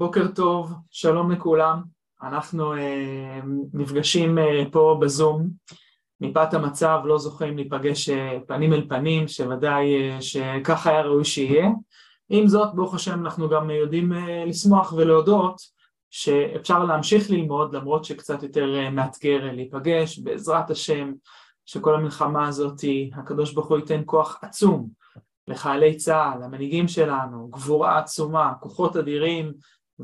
בוקר טוב, שלום לכולם. אנחנו uh, נפגשים uh, פה בזום. מפאת המצב לא זוכים להיפגש uh, פנים אל פנים, שוודאי uh, שככה היה ראוי שיהיה. עם זאת, ברוך השם, אנחנו גם יודעים uh, לשמוח ולהודות שאפשר להמשיך ללמוד למרות שקצת יותר uh, מאתגר להיפגש, בעזרת השם, שכל המלחמה הזאת, הקדוש ברוך הוא ייתן כוח עצום לחיילי צה"ל, למנהיגים שלנו, גבורה עצומה, כוחות אדירים,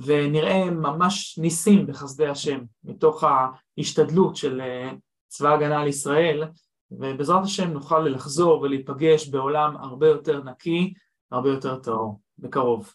ונראה ממש ניסים בחסדי השם, מתוך ההשתדלות של אה, צבא ההגנה על ישראל, ובעזרת השם נוכל לחזור ולהיפגש בעולם הרבה יותר נקי, הרבה יותר טהור, בקרוב.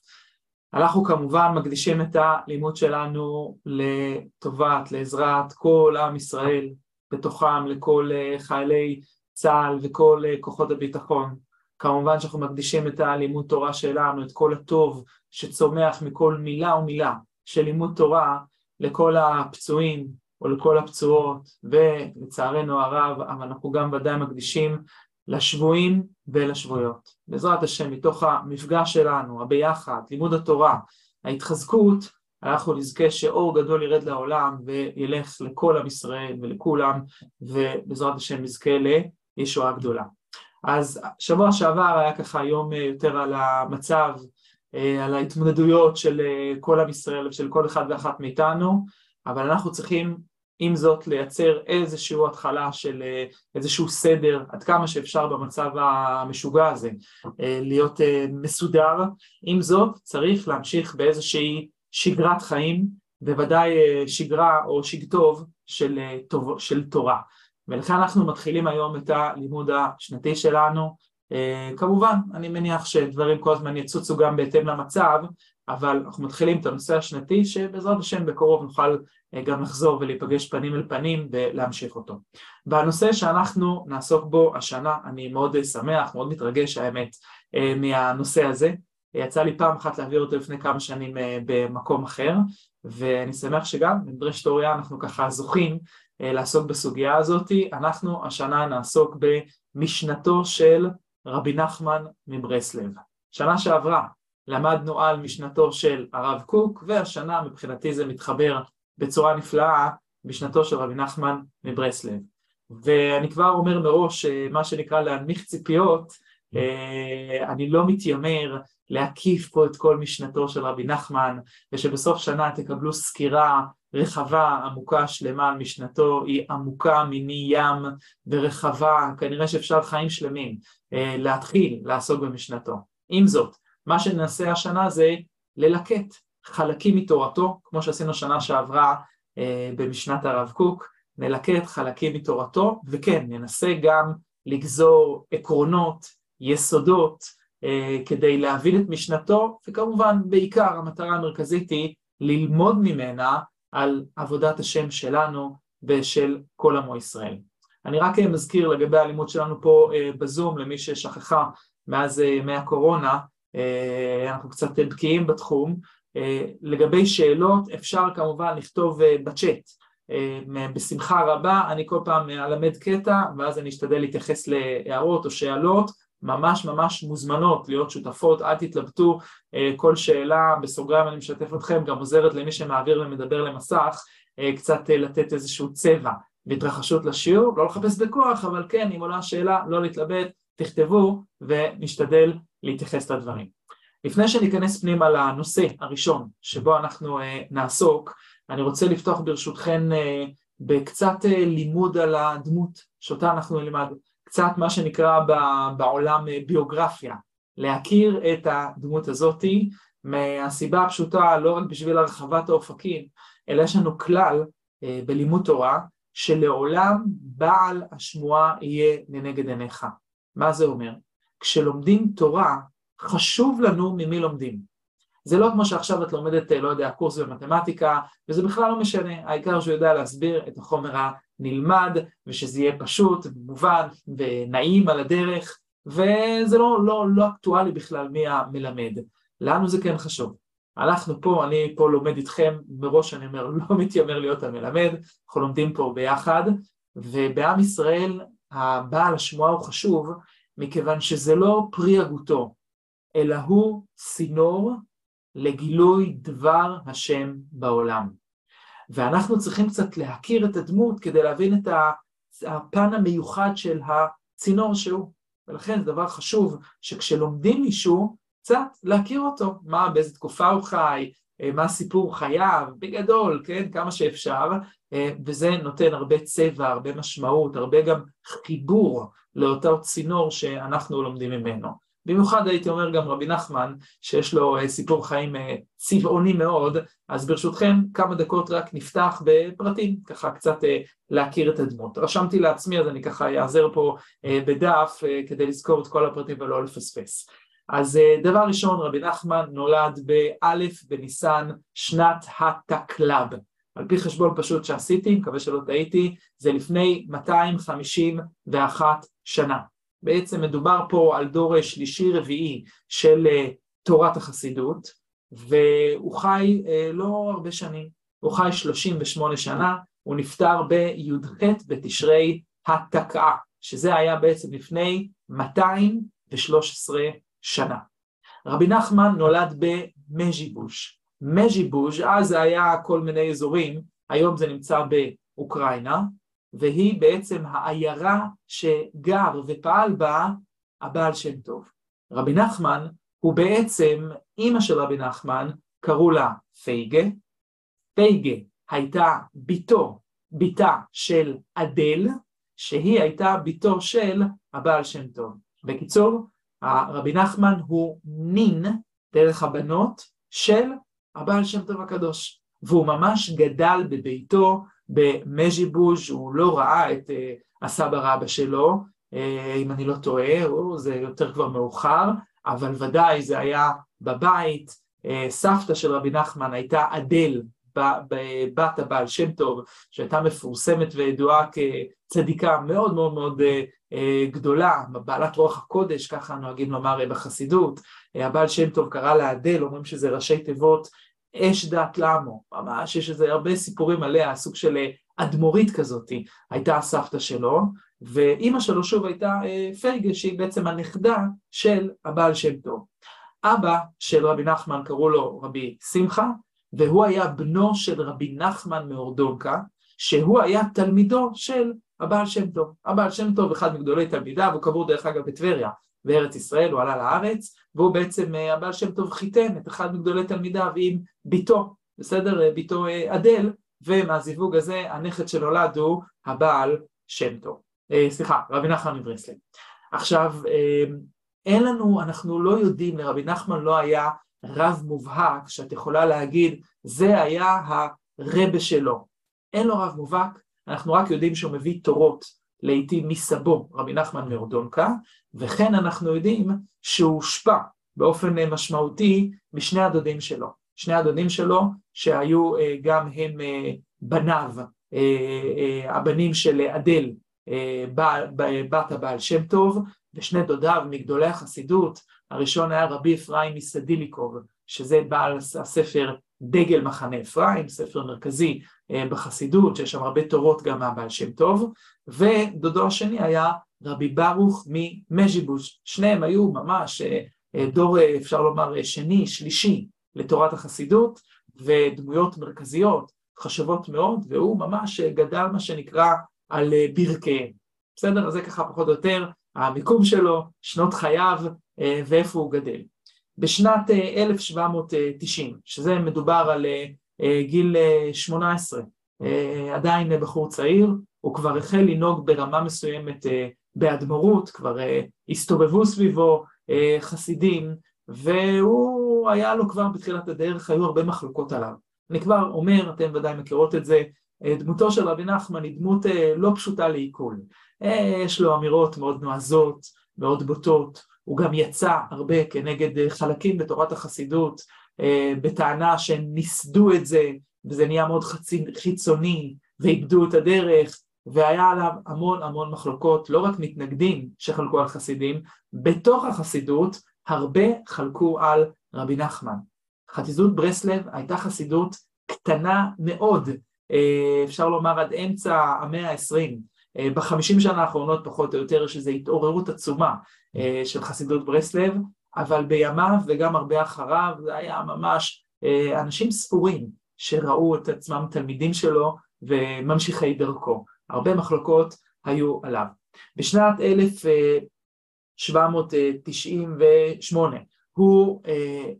אנחנו כמובן מקדישים את הלימוד שלנו לטובת, לעזרת כל עם ישראל, בתוכם לכל אה, חיילי צה"ל וכל אה, כוחות הביטחון. כמובן שאנחנו מקדישים את הלימוד תורה שלנו, את כל הטוב שצומח מכל מילה ומילה של לימוד תורה לכל הפצועים או לכל הפצועות, ולצערנו הרב, אבל אנחנו גם ודאי מקדישים לשבויים ולשבויות. בעזרת השם, מתוך המפגש שלנו, הביחד, לימוד התורה, ההתחזקות, אנחנו נזכה שאור גדול ירד לעולם וילך לכל עם ישראל ולכולם, ובעזרת השם נזכה לישועה גדולה. אז שבוע שעבר היה ככה יום יותר על המצב, על ההתמודדויות של כל עם ישראל ושל כל אחד ואחת מאיתנו, אבל אנחנו צריכים עם זאת לייצר איזושהי התחלה של איזשהו סדר עד כמה שאפשר במצב המשוגע הזה, להיות מסודר. עם זאת צריך להמשיך באיזושהי שגרת חיים, בוודאי שגרה או שגטוב של, של תורה. ולכן אנחנו מתחילים היום את הלימוד השנתי שלנו. Uh, כמובן, אני מניח שדברים כל הזמן יצוצו גם בהתאם למצב, אבל אנחנו מתחילים את הנושא השנתי שבעזרת השם בקרוב נוכל uh, גם לחזור ולהיפגש פנים אל פנים ולהמשיך אותו. בנושא שאנחנו נעסוק בו השנה, אני מאוד שמח, מאוד מתרגש האמת uh, מהנושא הזה. יצא לי פעם אחת להעביר אותו לפני כמה שנים במקום אחר, ואני שמח שגם במדרשת אוריה אנחנו ככה זוכים לעסוק בסוגיה הזאת. אנחנו השנה נעסוק במשנתו של רבי נחמן מברסלב. שנה שעברה למדנו על משנתו של הרב קוק, והשנה מבחינתי זה מתחבר בצורה נפלאה משנתו של רבי נחמן מברסלב. ואני כבר אומר מראש, מה שנקרא להנמיך ציפיות, אני לא מתיימר להקיף פה את כל משנתו של רבי נחמן, ושבסוף שנה תקבלו סקירה רחבה, עמוקה, שלמה על משנתו, היא עמוקה מיני ים ורחבה, כנראה שאפשר חיים שלמים אה, להתחיל לעסוק במשנתו. עם זאת, מה שנעשה השנה זה ללקט חלקים מתורתו, כמו שעשינו שנה שעברה אה, במשנת הרב קוק, נלקט חלקים מתורתו, וכן, ננסה גם לגזור עקרונות, יסודות, אה, כדי להבין את משנתו, וכמובן בעיקר המטרה המרכזית היא ללמוד ממנה על עבודת השם שלנו ושל כל עמו ישראל. אני רק מזכיר לגבי הלימוד שלנו פה אה, בזום, למי ששכחה מאז אה, ימי הקורונה, אה, אנחנו קצת בקיאים בתחום, לגבי שאלות אפשר כמובן לכתוב בצ'אט, בשמחה רבה, אני כל פעם אלמד קטע ואז אני אשתדל להתייחס להערות או שאלות. ממש ממש מוזמנות להיות שותפות, אל תתלבטו, אה, כל שאלה בסוגריים אני משתף אתכם, גם עוזרת למי שמעביר ומדבר למסך, אה, קצת אה, לתת איזשהו צבע והתרחשות לשיעור, לא לחפש בכוח, אבל כן, אם עולה שאלה, לא להתלבט, תכתבו ונשתדל להתייחס לדברים. לפני שניכנס פנימה לנושא הראשון שבו אנחנו נעסוק, אני רוצה לפתוח ברשותכן בקצת לימוד על הדמות שאותה אנחנו נלמד. קצת מה שנקרא בעולם אה, ביוגרפיה, להכיר את הדמות הזאתי מהסיבה הפשוטה לא רק בשביל הרחבת האופקים, אלא יש לנו כלל אה, בלימוד תורה שלעולם בעל השמועה יהיה לנגד עיניך. מה זה אומר? כשלומדים תורה חשוב לנו ממי לומדים. זה לא כמו שעכשיו את לומדת, אה, לא יודע, קורס במתמטיקה, וזה בכלל לא משנה, העיקר שהוא יודע להסביר את החומר נלמד ושזה יהיה פשוט ומובן ונעים על הדרך וזה לא, לא, לא אקטואלי בכלל מי המלמד. לנו זה כן חשוב. אנחנו פה, אני פה לומד איתכם, מראש אני אומר, לא מתיימר להיות המלמד, אנחנו לומדים פה ביחד, ובעם ישראל הבעל השמועה הוא חשוב, מכיוון שזה לא פרי הגותו, אלא הוא צינור לגילוי דבר השם בעולם. ואנחנו צריכים קצת להכיר את הדמות כדי להבין את הפן המיוחד של הצינור שהוא. ולכן זה דבר חשוב שכשלומדים מישהו, קצת להכיר אותו, מה, באיזה תקופה הוא חי, אה, מה סיפור חייו, בגדול, כן, כמה שאפשר, אה, וזה נותן הרבה צבע, הרבה משמעות, הרבה גם חיבור לאותו צינור שאנחנו לומדים ממנו. במיוחד הייתי אומר גם רבי נחמן, שיש לו אה, סיפור חיים צבעוני מאוד, אז ברשותכם כמה דקות רק נפתח בפרטים, ככה קצת להכיר את הדמות. רשמתי לעצמי אז אני ככה אעזר פה בדף כדי לזכור את כל הפרטים ולא לפספס. אז אה, דבר ראשון, רבי נחמן נולד באלף בניסן שנת התקלב. על פי חשבון פשוט שעשיתי, מקווה שלא טעיתי, זה לפני 251 שנה. בעצם מדובר פה על דור שלישי רביעי של אה, תורת החסידות, והוא חי אה, לא הרבה שנים, הוא חי 38 שנה, הוא נפטר בי"ח בתשרי התקעה, שזה היה בעצם לפני 213 שנה. רבי נחמן נולד במז'יבוש. מז'יבוש, אז זה היה כל מיני אזורים, היום זה נמצא באוקראינה, והיא בעצם העיירה שגר ופעל בה הבעל שם טוב. רבי נחמן הוא בעצם, אימא של רבי נחמן, קראו לה פייגה. פייגה הייתה ביתו, ביתה של אדל, שהיא הייתה ביתו של הבעל שם טוב. בקיצור, רבי נחמן הוא נין דרך הבנות של הבעל שם טוב הקדוש, והוא ממש גדל בביתו במז'יבוז', הוא לא ראה את uh, הסבא רבא שלו, uh, אם אני לא טועה, זה יותר כבר מאוחר, אבל ודאי זה היה בבית, uh, סבתא של רבי נחמן הייתה אדל, בת הבעל שם טוב, שהייתה מפורסמת וידועה כצדיקה מאוד מאוד מאוד אה, גדולה, בעלת רוח הקודש, ככה נוהגים לומר בחסידות, אה, הבעל שם טוב קרא לה אדל, אומרים שזה ראשי תיבות אש דת למו, ממש יש איזה הרבה סיפורים עליה, סוג של אה, אדמו"רית כזאת, הייתה הסבתא שלו, ואימא שלו שוב הייתה פייגה, שהיא בעצם הנכדה של הבעל שם טוב. אבא של רבי נחמן קראו לו רבי שמחה, והוא היה בנו של רבי נחמן מאורדונקה, שהוא היה תלמידו של הבעל שם טוב. הבעל שם טוב, אחד מגדולי תלמידיו, הוא קבור דרך אגב בטבריה, בארץ ישראל, הוא עלה לארץ, והוא בעצם, אה, הבעל שם טוב חיתן את אחד מגדולי תלמידיו עם ביתו, בסדר? אה, ביתו אה, אדל, ומהזיווג הזה הנכד שנולד הוא הבעל שם טוב. סליחה, רבי נחמן מברסלב. עכשיו, אין לנו, אנחנו לא יודעים, לרבי נחמן לא היה רב מובהק, שאת יכולה להגיד, זה היה הרבה שלו. אין לו רב מובהק, אנחנו רק יודעים שהוא מביא תורות לעיתים מסבו, רבי נחמן מאורדונקה, וכן אנחנו יודעים שהוא הושפע באופן משמעותי משני הדודים שלו. שני הדודים שלו שהיו אה, גם הם אה, בניו, אה, הבנים של אדל, בת הבעל שם טוב, ושני דודיו מגדולי החסידות, הראשון היה רבי אפרים מסדיליקוב, שזה בעל הספר דגל מחנה אפרים, ספר מרכזי אה, בחסידות, שיש שם הרבה תורות גם מהבעל שם טוב, ודודו השני היה רבי ברוך ממז'יבוש, שניהם היו ממש אה, אה, דור, אפשר לומר, שני, שלישי לתורת החסידות, ודמויות מרכזיות, חשובות מאוד, והוא ממש גדל מה שנקרא על ברכיהם. בסדר? אז זה ככה פחות או יותר המיקום שלו, שנות חייו ואיפה הוא גדל. בשנת 1790, שזה מדובר על אה, גיל 18, אה, אה, עדיין בחור צעיר, הוא כבר החל לנהוג ברמה מסוימת באדמו"רות, כבר הסתובבו סביבו חסידים, והוא היה לו כבר בתחילת הדרך, היו הרבה מחלוקות עליו. אני כבר אומר, אתם ודאי מכירות את זה, דמותו של רבי נחמן היא דמות לא פשוטה לעיכול. יש לו אמירות מאוד נועזות, מאוד בוטות, הוא גם יצא הרבה כנגד חלקים בתורת החסידות, אה, בטענה שהם ניסדו את זה, וזה נהיה מאוד חצי, חיצוני, ואיבדו את הדרך, והיה עליו המון המון מחלוקות, לא רק מתנגדים שחלקו על חסידים, בתוך החסידות הרבה חלקו על רבי נחמן. חסידות ברסלב הייתה חסידות קטנה מאוד, אה, אפשר לומר עד אמצע המאה העשרים, אה, בחמישים שנה האחרונות פחות או יותר יש איזו התעוררות עצומה של חסידות ברסלב, אבל בימיו וגם הרבה אחריו זה היה ממש אנשים ספורים שראו את עצמם תלמידים שלו וממשיכי דרכו. הרבה מחלוקות היו עליו. בשנת 1798 הוא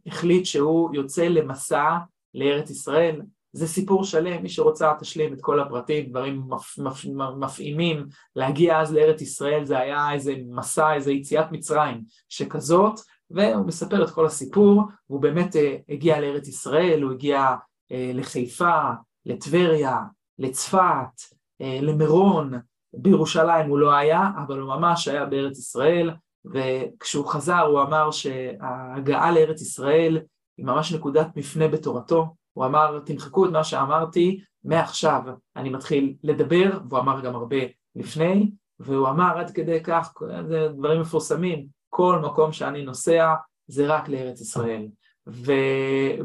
החליט שהוא יוצא למסע לארץ ישראל, זה סיפור שלם, מי שרוצה תשלים את כל הפרטים, דברים מפ, מפ, מפעימים, להגיע אז לארץ ישראל זה היה איזה מסע, איזה יציאת מצרים שכזאת, והוא מספר את כל הסיפור, והוא באמת הגיע לארץ ישראל, הוא הגיע לחיפה, לטבריה, לצפת, למירון, בירושלים הוא לא היה, אבל הוא ממש היה בארץ ישראל, וכשהוא חזר הוא אמר שההגעה לארץ ישראל היא ממש נקודת מפנה בתורתו, הוא אמר תמחקו את מה שאמרתי, מעכשיו אני מתחיל לדבר, והוא אמר גם הרבה לפני, והוא אמר עד כדי כך, זה דברים מפורסמים, כל מקום שאני נוסע זה רק לארץ ישראל. ו...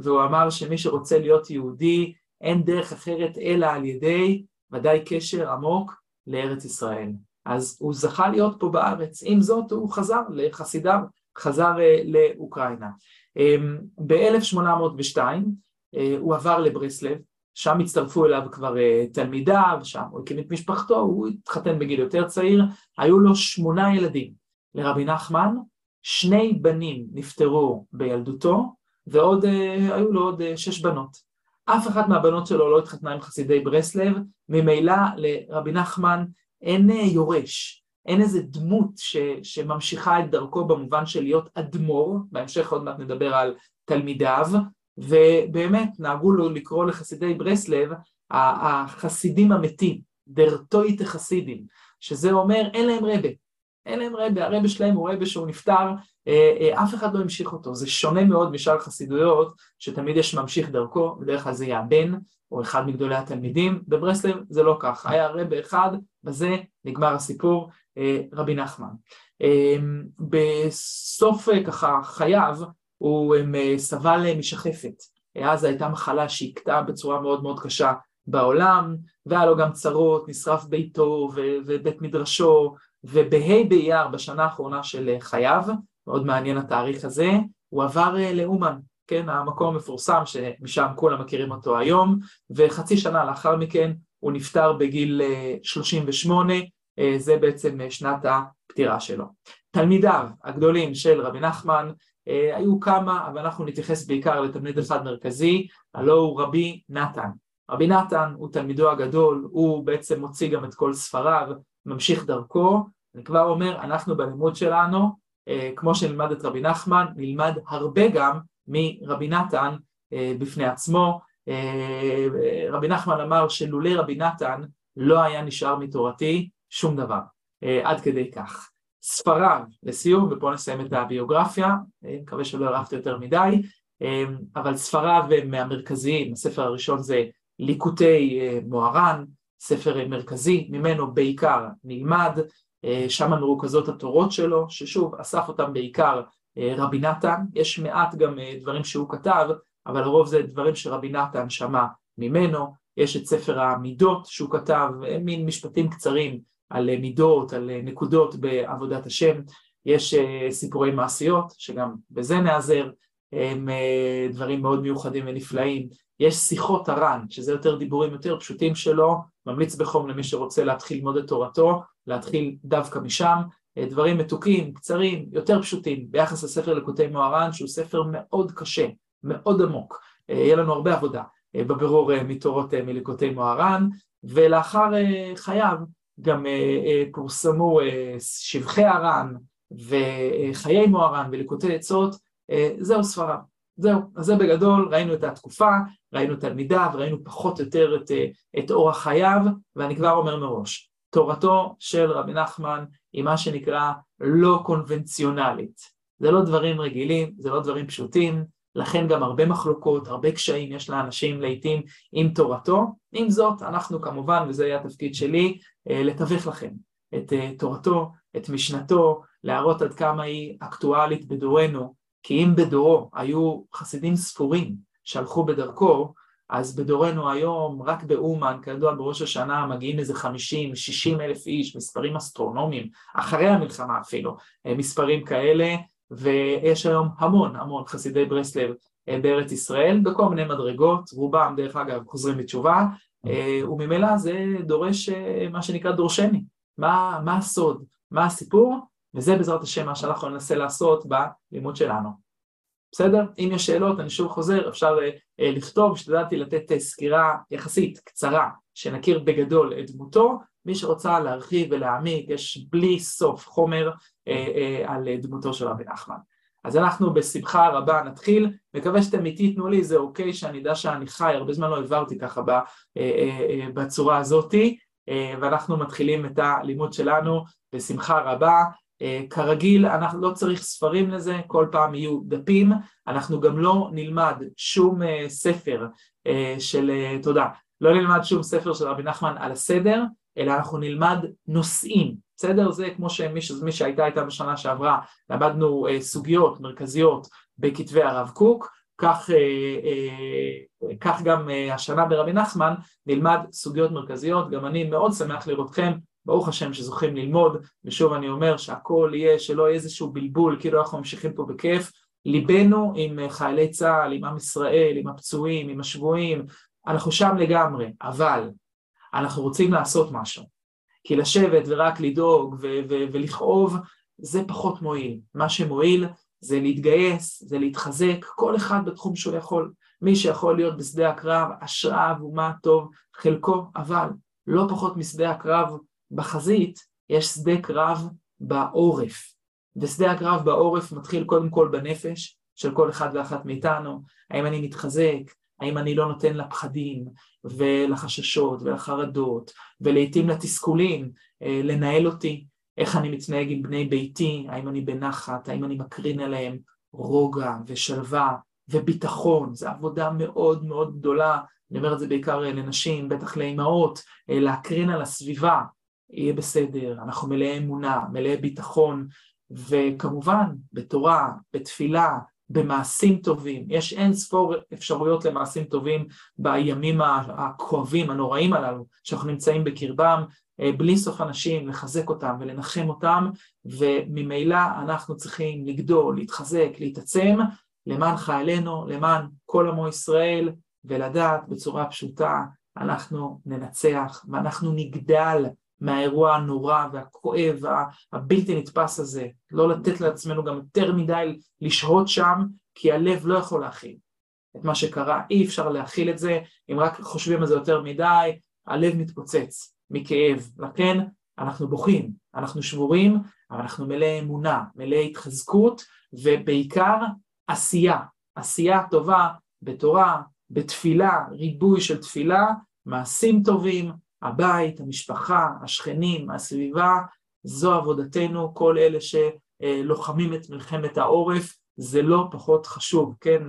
והוא אמר שמי שרוצה להיות יהודי אין דרך אחרת אלא על ידי ודאי קשר עמוק לארץ ישראל. אז הוא זכה להיות פה בארץ, עם זאת הוא חזר לחסידיו, חזר אה, לאוקראינה. אמ, ב-1802 אה, הוא עבר לברסלב, שם הצטרפו אליו כבר אה, תלמידיו, שם הוא הקים את משפחתו, הוא התחתן בגיל יותר צעיר, היו לו שמונה ילדים. לרבי נחמן שני בנים נפטרו בילדותו, ועוד, היו לו עוד שש בנות. אף אחת מהבנות שלו לא התחתנה עם חסידי ברסלב, ממילא לרבי נחמן אין יורש, אין איזה דמות ש, שממשיכה את דרכו במובן של להיות אדמו"ר, בהמשך עוד מעט נדבר על תלמידיו, ובאמת נהגו לו לקרוא לחסידי ברסלב החסידים המתים, דרטויטה חסידים, שזה אומר אין להם רבה, אין להם רבה, הרבה שלהם הוא רבה שהוא נפטר, אה, אה, אף אחד לא המשיך אותו, זה שונה מאוד משאר חסידויות, שתמיד יש ממשיך דרכו, בדרך כלל זה יהיה הבן, או אחד מגדולי התלמידים, בברסלב זה לא כך, היה רבה אחד, בזה נגמר הסיפור, אה, רבי נחמן. בסוף ככה חייו הוא סבל משחפת, אז הייתה מחלה שהכתה בצורה מאוד מאוד קשה בעולם, והיה לו גם צרות, נשרף ביתו ובית מדרשו, ובה' באייר, בשנה האחרונה של חייו, מאוד מעניין התאריך הזה, הוא עבר אה, לאומן, כן, המקום המפורסם שמשם כולם מכירים אותו היום, וחצי שנה לאחר מכן הוא נפטר בגיל 38, אה, אה, זה בעצם שנת הפטירה שלו. תלמידיו הגדולים של רבי נחמן היו כמה, אבל אנחנו נתייחס בעיקר לתלמיד אחד מרכזי, הלא הוא רבי נתן. רבי נתן הוא תלמידו הגדול, הוא בעצם מוציא גם את כל ספריו, ממשיך דרכו, אני כבר אומר, אנחנו בלימוד שלנו, אה, כמו שנלמד את רבי נחמן, נלמד הרבה גם מרבי נתן אה, בפני עצמו. אה, רבי נחמן אמר שלולא רבי נתן לא היה נשאר מתורתי שום דבר, עד כדי כך. ספריו, לסיום, ופה נסיים את הביוגרפיה, מקווה שלא הרחתי יותר מדי, אבל ספריו מהמרכזיים, הספר הראשון זה ליקוטי מוהר"ן, ספר מרכזי, ממנו בעיקר נלמד, אה, שם מרוכזות התורות שלו, ששוב אסף אותם בעיקר אה, רבי נתן, יש מעט גם אה, דברים שהוא כתב, אבל לרוב זה דברים שרבי נתן שמע ממנו, יש את ספר המידות שהוא כתב, מין משפטים קצרים על מידות, על נקודות בעבודת השם, יש סיפורי מעשיות, שגם בזה נעזר, הם דברים מאוד מיוחדים ונפלאים, יש שיחות הר"ן, שזה יותר דיבורים יותר פשוטים שלו, ממליץ בחום למי שרוצה להתחיל ללמוד את תורתו, להתחיל דווקא משם, אה, דברים מתוקים, קצרים, יותר פשוטים, ביחס לספר לקוטי מוהר"ן, שהוא ספר מאוד קשה, מאוד עמוק, אה, יהיה לנו הרבה עבודה אה, בבירור מתורות מלקוטי מוהר"ן, ולאחר חייו גם פורסמו שבחי הר"ן וחיי מוהר"ן ולקוטי עצות, זהו ספריו. זהו, אז זה בגדול, ראינו את התקופה, ראינו תלמידיו, ראינו פחות או יותר את, את אורח חייו, ואני כבר אומר מראש, תורתו של רבי נחמן היא מה שנקרא לא קונבנציונלית. זה לא דברים רגילים, זה לא דברים פשוטים, לכן גם הרבה מחלוקות, הרבה קשיים יש לאנשים לעיתים עם תורתו. עם זאת, אנחנו כמובן, וזה יהיה התפקיד שלי, אה, לתווך לכם את אה, תורתו, את משנתו, להראות עד כמה היא אקטואלית בדורנו, כי אם בדורו היו חסידים ספורים שהלכו בדרכו, אז בדורנו היום, רק באומן, כידוע בראש השנה, מגיעים איזה 50, 60 אלף איש, מספרים אסטרונומיים, אחרי המלחמה אפילו, אה, מספרים כאלה, ויש היום המון המון חסידי ברסלב בארץ ישראל בכל מיני מדרגות, רובם דרך אגב חוזרים בתשובה, וממילא זה דורש מה שנקרא דורשני, מה, מה הסוד, מה הסיפור, וזה בעזרת השם מה שאנחנו ננסה לעשות בלימוד שלנו. בסדר? אם יש שאלות, אני שוב חוזר, אפשר לכתוב, השתדלתי לתת סקירה יחסית קצרה, שנכיר בגדול את דמותו, מי שרוצה להרחיב ולהעמיק, יש בלי סוף חומר אה, אה, על דמותו של רבי נחמן. אז אנחנו בשמחה רבה נתחיל, מקווה שאתם איתי תנו לי איזה אוקיי שאני אדע שאני חי, הרבה זמן לא העברתי ככה אה, בצורה הזאתי, ואנחנו מתחילים את הלימוד שלנו בשמחה רבה. כרגיל, אנחנו לא צריך ספרים לזה, כל פעם יהיו דפים, אנחנו גם לא נלמד שום ספר של, תודה, לא נלמד שום ספר של רבי נחמן על הסדר, אלא אנחנו נלמד נושאים, בסדר? זה כמו שמי שמי שהייתה איתה בשנה שעברה, למדנו אה, סוגיות מרכזיות בכתבי הרב קוק, כך, אה, אה, כך גם אה, השנה ברבי נחמן נלמד סוגיות מרכזיות, גם אני מאוד שמח לראותכם, ברוך השם שזוכים ללמוד, ושוב אני אומר שהכל יהיה, שלא יהיה איזשהו בלבול, כאילו אנחנו ממשיכים פה בכיף, ליבנו עם אה, חיילי צה"ל, עם עם ישראל, עם הפצועים, עם השבויים, אנחנו שם לגמרי, אבל אנחנו רוצים לעשות משהו. כי לשבת ורק לדאוג ו- ו- ולכאוב, זה פחות מועיל. מה שמועיל זה להתגייס, זה להתחזק, כל אחד בתחום שהוא יכול. מי שיכול להיות בשדה הקרב, השראה ומה טוב, חלקו, אבל לא פחות משדה הקרב בחזית, יש שדה קרב בעורף. ושדה הקרב בעורף מתחיל קודם כל בנפש של כל אחד ואחת מאיתנו, האם אני מתחזק, האם אני לא נותן לפחדים ולחששות ולחרדות ולעיתים לתסכולים אה, לנהל אותי, איך אני מתנהג עם בני ביתי, האם אני בנחת, האם אני מקרין עליהם רוגע ושלווה וביטחון, זו עבודה מאוד מאוד גדולה, אני אומר את זה בעיקר לנשים, בטח לאימהות, אה, להקרין על הסביבה, יהיה בסדר, אנחנו מלאי אמונה, מלאי ביטחון, וכמובן בתורה, בתפילה, במעשים טובים, יש אין ספור אפשרויות למעשים טובים בימים הכואבים, הנוראים הללו, שאנחנו נמצאים בקרבם, אה, בלי סוף אנשים, לחזק אותם ולנחם אותם, וממילא אנחנו צריכים לגדול, להתחזק, להתעצם, למען חיילינו, למען כל עמו ישראל, ולדעת בצורה פשוטה, אנחנו ננצח ואנחנו נגדל מהאירוע הנורא והכואב הבלתי נתפס הזה, לא לתת לעצמנו גם יותר מדי לשהות שם, כי הלב לא יכול להכיל את מה שקרה, אי אפשר להכיל את זה, אם רק חושבים על זה יותר מדי, הלב מתפוצץ מכאב, לכן אנחנו בוכים, אנחנו שבורים, אבל אנחנו מלאי אמונה, מלאי התחזקות, ובעיקר עשייה, עשייה טובה בתורה, בתפילה, ריבוי של תפילה, מעשים טובים, הבית, המשפחה, השכנים, הסביבה, זו עבודתנו, כל אלה שלוחמים את מלחמת העורף, זה לא פחות חשוב, כן?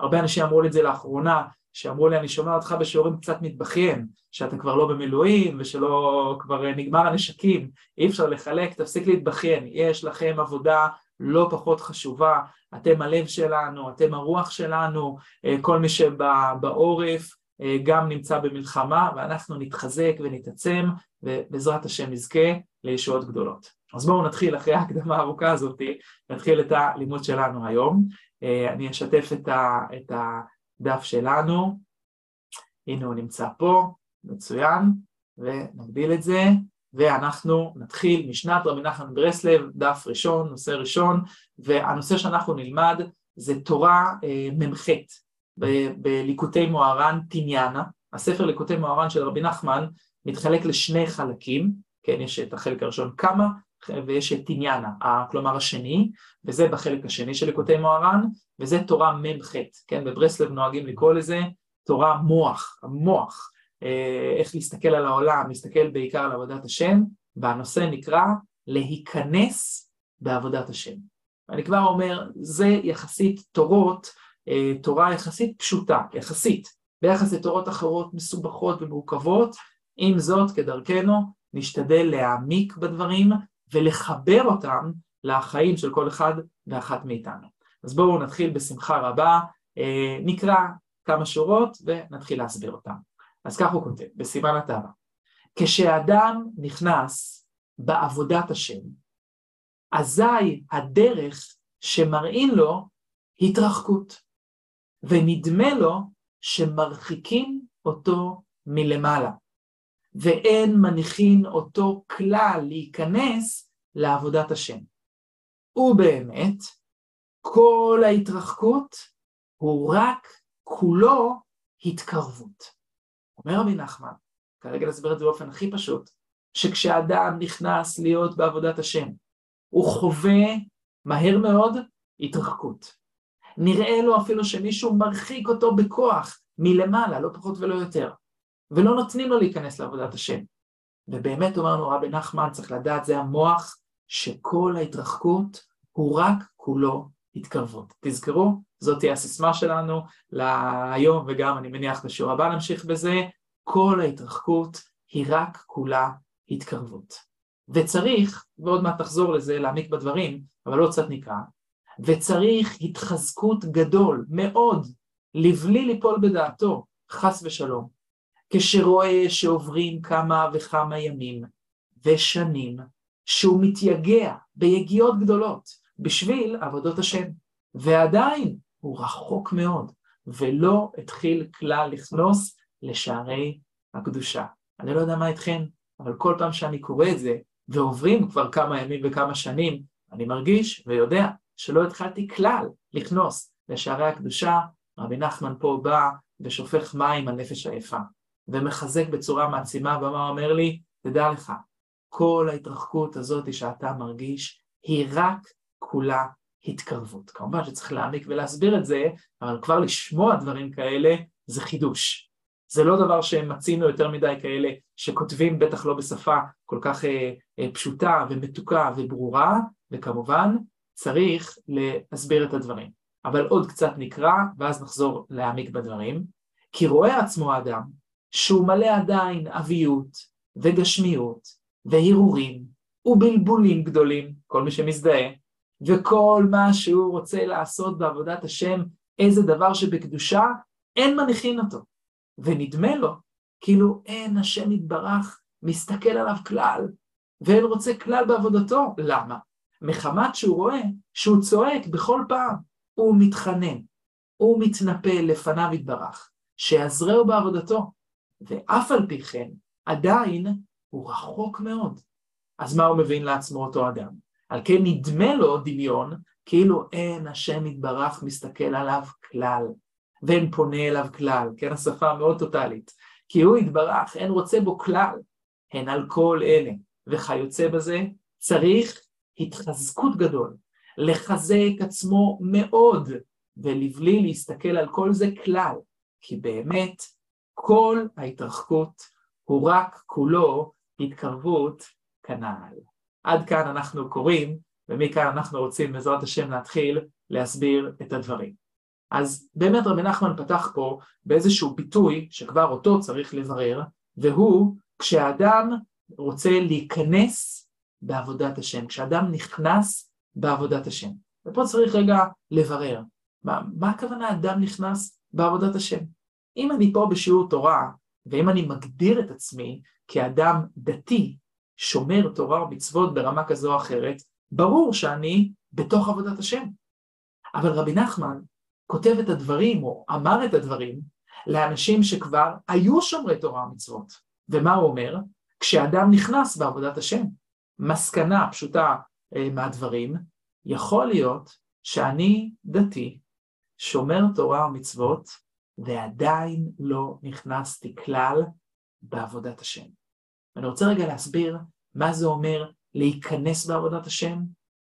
הרבה אנשים אמרו לי את זה לאחרונה, שאמרו לי, אני שומע אותך בשיעורים קצת מתבכיין, שאתה כבר לא במילואים ושלא כבר נגמר הנשקים, אי אפשר לחלק, תפסיק להתבכיין, יש לכם עבודה לא פחות חשובה, אתם הלב שלנו, אתם הרוח שלנו, כל מי שבעורף, אה, גם נמצא במלחמה ואנחנו נתחזק ונתעצם ובעזרת השם נזכה לישועות גדולות. אז בואו נתחיל אחרי ההקדמה הארוכה הזאת, נתחיל את הלימוד שלנו היום. אה, אני אשתף את הדף שלנו, הנה הוא נמצא פה, מצוין, ונגדיל את זה, ואנחנו נתחיל משנת רבי נחמן ברסלב, דף ראשון, נושא ראשון, והנושא שאנחנו נלמד זה תורה אה, מ"ח, בליקוטי מוהר"ן טיניאנה, הספר ליקוטי מוהר"ן של רבי נחמן מתחלק לשני חלקים, כן, יש את החלק הראשון כמה ויש את טיניאנה, כלומר השני, וזה בחלק השני של ליקוטי מוהר"ן, וזה תורה מ"ח, כן, בברסלב נוהגים לקרוא לזה תורה מוח, המוח, אה, איך להסתכל על העולם, להסתכל בעיקר על עבודת השם, והנושא נקרא להיכנס בעבודת השם. אני כבר אומר, זה יחסית תורות תורה יחסית פשוטה, יחסית, ביחס לתורות אחרות מסובכות ומורכבות, עם זאת, כדרכנו, נשתדל להעמיק בדברים ולחבר אותם לחיים של כל אחד ואחת מאיתנו. אז בואו נתחיל בשמחה רבה, אה, נקרא כמה שורות ונתחיל להסביר אותם. אז כך הוא כותב, בסימן התאווה: כשאדם נכנס בעבודת השם, אזי הדרך שמראים לו התרחקות, ונדמה לו שמרחיקים אותו מלמעלה, ואין מניחין אותו כלל להיכנס לעבודת השם. ובאמת, כל ההתרחקות הוא רק כולו התקרבות. אומר רבי נחמן, כרגע נסביר את זה באופן הכי פשוט, שכשאדם נכנס להיות בעבודת השם, הוא חווה מהר מאוד התרחקות. נראה לו אפילו שמישהו מרחיק אותו בכוח מלמעלה, לא פחות ולא יותר, ולא נותנים לו להיכנס לעבודת השם. ובאמת אמרנו רבי נחמן, צריך לדעת, זה המוח שכל ההתרחקות הוא רק כולו התקרבות. תזכרו, זאת תהיה הסיסמה שלנו להיום וגם אני מניח בשיעור הבא נמשיך בזה, כל ההתרחקות היא רק כולה התקרבות. וצריך, ועוד מעט תחזור לזה, להעמיק בדברים, אבל עוד קצת נקרא, וצריך התחזקות גדול מאוד לבלי ליפול בדעתו, חס ושלום, כשרואה שעוברים כמה וכמה ימים ושנים שהוא מתייגע ביגיעות גדולות בשביל עבודות השם, ועדיין הוא רחוק מאוד ולא התחיל כלל לכנוס לשערי הקדושה. אני לא יודע מה איתכם, אבל כל פעם שאני קורא את זה, ועוברים כבר כמה ימים וכמה שנים, אני מרגיש ויודע שלא התחלתי כלל לכנוס לשערי הקדושה, רבי נחמן פה בא ושופך מים על נפש עייפה, ומחזק בצורה מעצימה, ומה אומר לי? תדע לך, כל ההתרחקות הזאת שאתה מרגיש, היא רק כולה התקרבות. כמובן שצריך להעמיק ולהסביר את זה, אבל כבר לשמוע דברים כאלה זה חידוש. זה לא דבר שמצינו יותר מדי כאלה שכותבים בטח לא בשפה כל כך אה, אה, פשוטה ומתוקה וברורה, וכמובן צריך להסביר את הדברים. אבל עוד קצת נקרא, ואז נחזור להעמיק בדברים. כי רואה עצמו האדם שהוא מלא עדיין אביות וגשמיות והרהורים ובלבולים גדולים, כל מי שמזדהה, וכל מה שהוא רוצה לעשות בעבודת השם, איזה דבר שבקדושה, אין מניחין אותו. ונדמה לו כאילו אין השם יתברך מסתכל עליו כלל, ואין רוצה כלל בעבודתו. למה? מחמת שהוא רואה שהוא צועק בכל פעם, הוא מתחנן, הוא מתנפל לפניו יתברך, שיעזרהו בעבודתו, ואף על פי כן, עדיין הוא רחוק מאוד. אז מה הוא מבין לעצמו אותו אדם? על כן נדמה לו דמיון, כאילו אין השם יתברך מסתכל עליו כלל, ואין פונה אליו כלל, כן, השפה מאוד טוטאלית, כי הוא יתברך, אין רוצה בו כלל, הן על כל אלה, וכיוצא בזה, צריך התחזקות גדול, לחזק עצמו מאוד, ולבלי להסתכל על כל זה כלל, כי באמת כל ההתרחקות הוא רק כולו התקרבות כנ"ל. עד כאן אנחנו קוראים, ומכאן אנחנו רוצים בעזרת השם להתחיל להסביר את הדברים. אז באמת רבי נחמן פתח פה באיזשהו ביטוי שכבר אותו צריך לברר, והוא כשאדם רוצה להיכנס בעבודת השם, כשאדם נכנס בעבודת השם. ופה צריך רגע לברר, מה, מה הכוונה אדם נכנס בעבודת השם? אם אני פה בשיעור תורה, ואם אני מגדיר את עצמי כאדם דתי, שומר תורה ומצוות ברמה כזו או אחרת, ברור שאני בתוך עבודת השם. אבל רבי נחמן כותב את הדברים, או אמר את הדברים, לאנשים שכבר היו שומרי תורה ומצוות. ומה הוא אומר? כשאדם נכנס בעבודת השם. מסקנה פשוטה אה, מהדברים, יכול להיות שאני דתי, שומר תורה ומצוות, ועדיין לא נכנסתי כלל בעבודת השם. אני רוצה רגע להסביר מה זה אומר להיכנס בעבודת השם,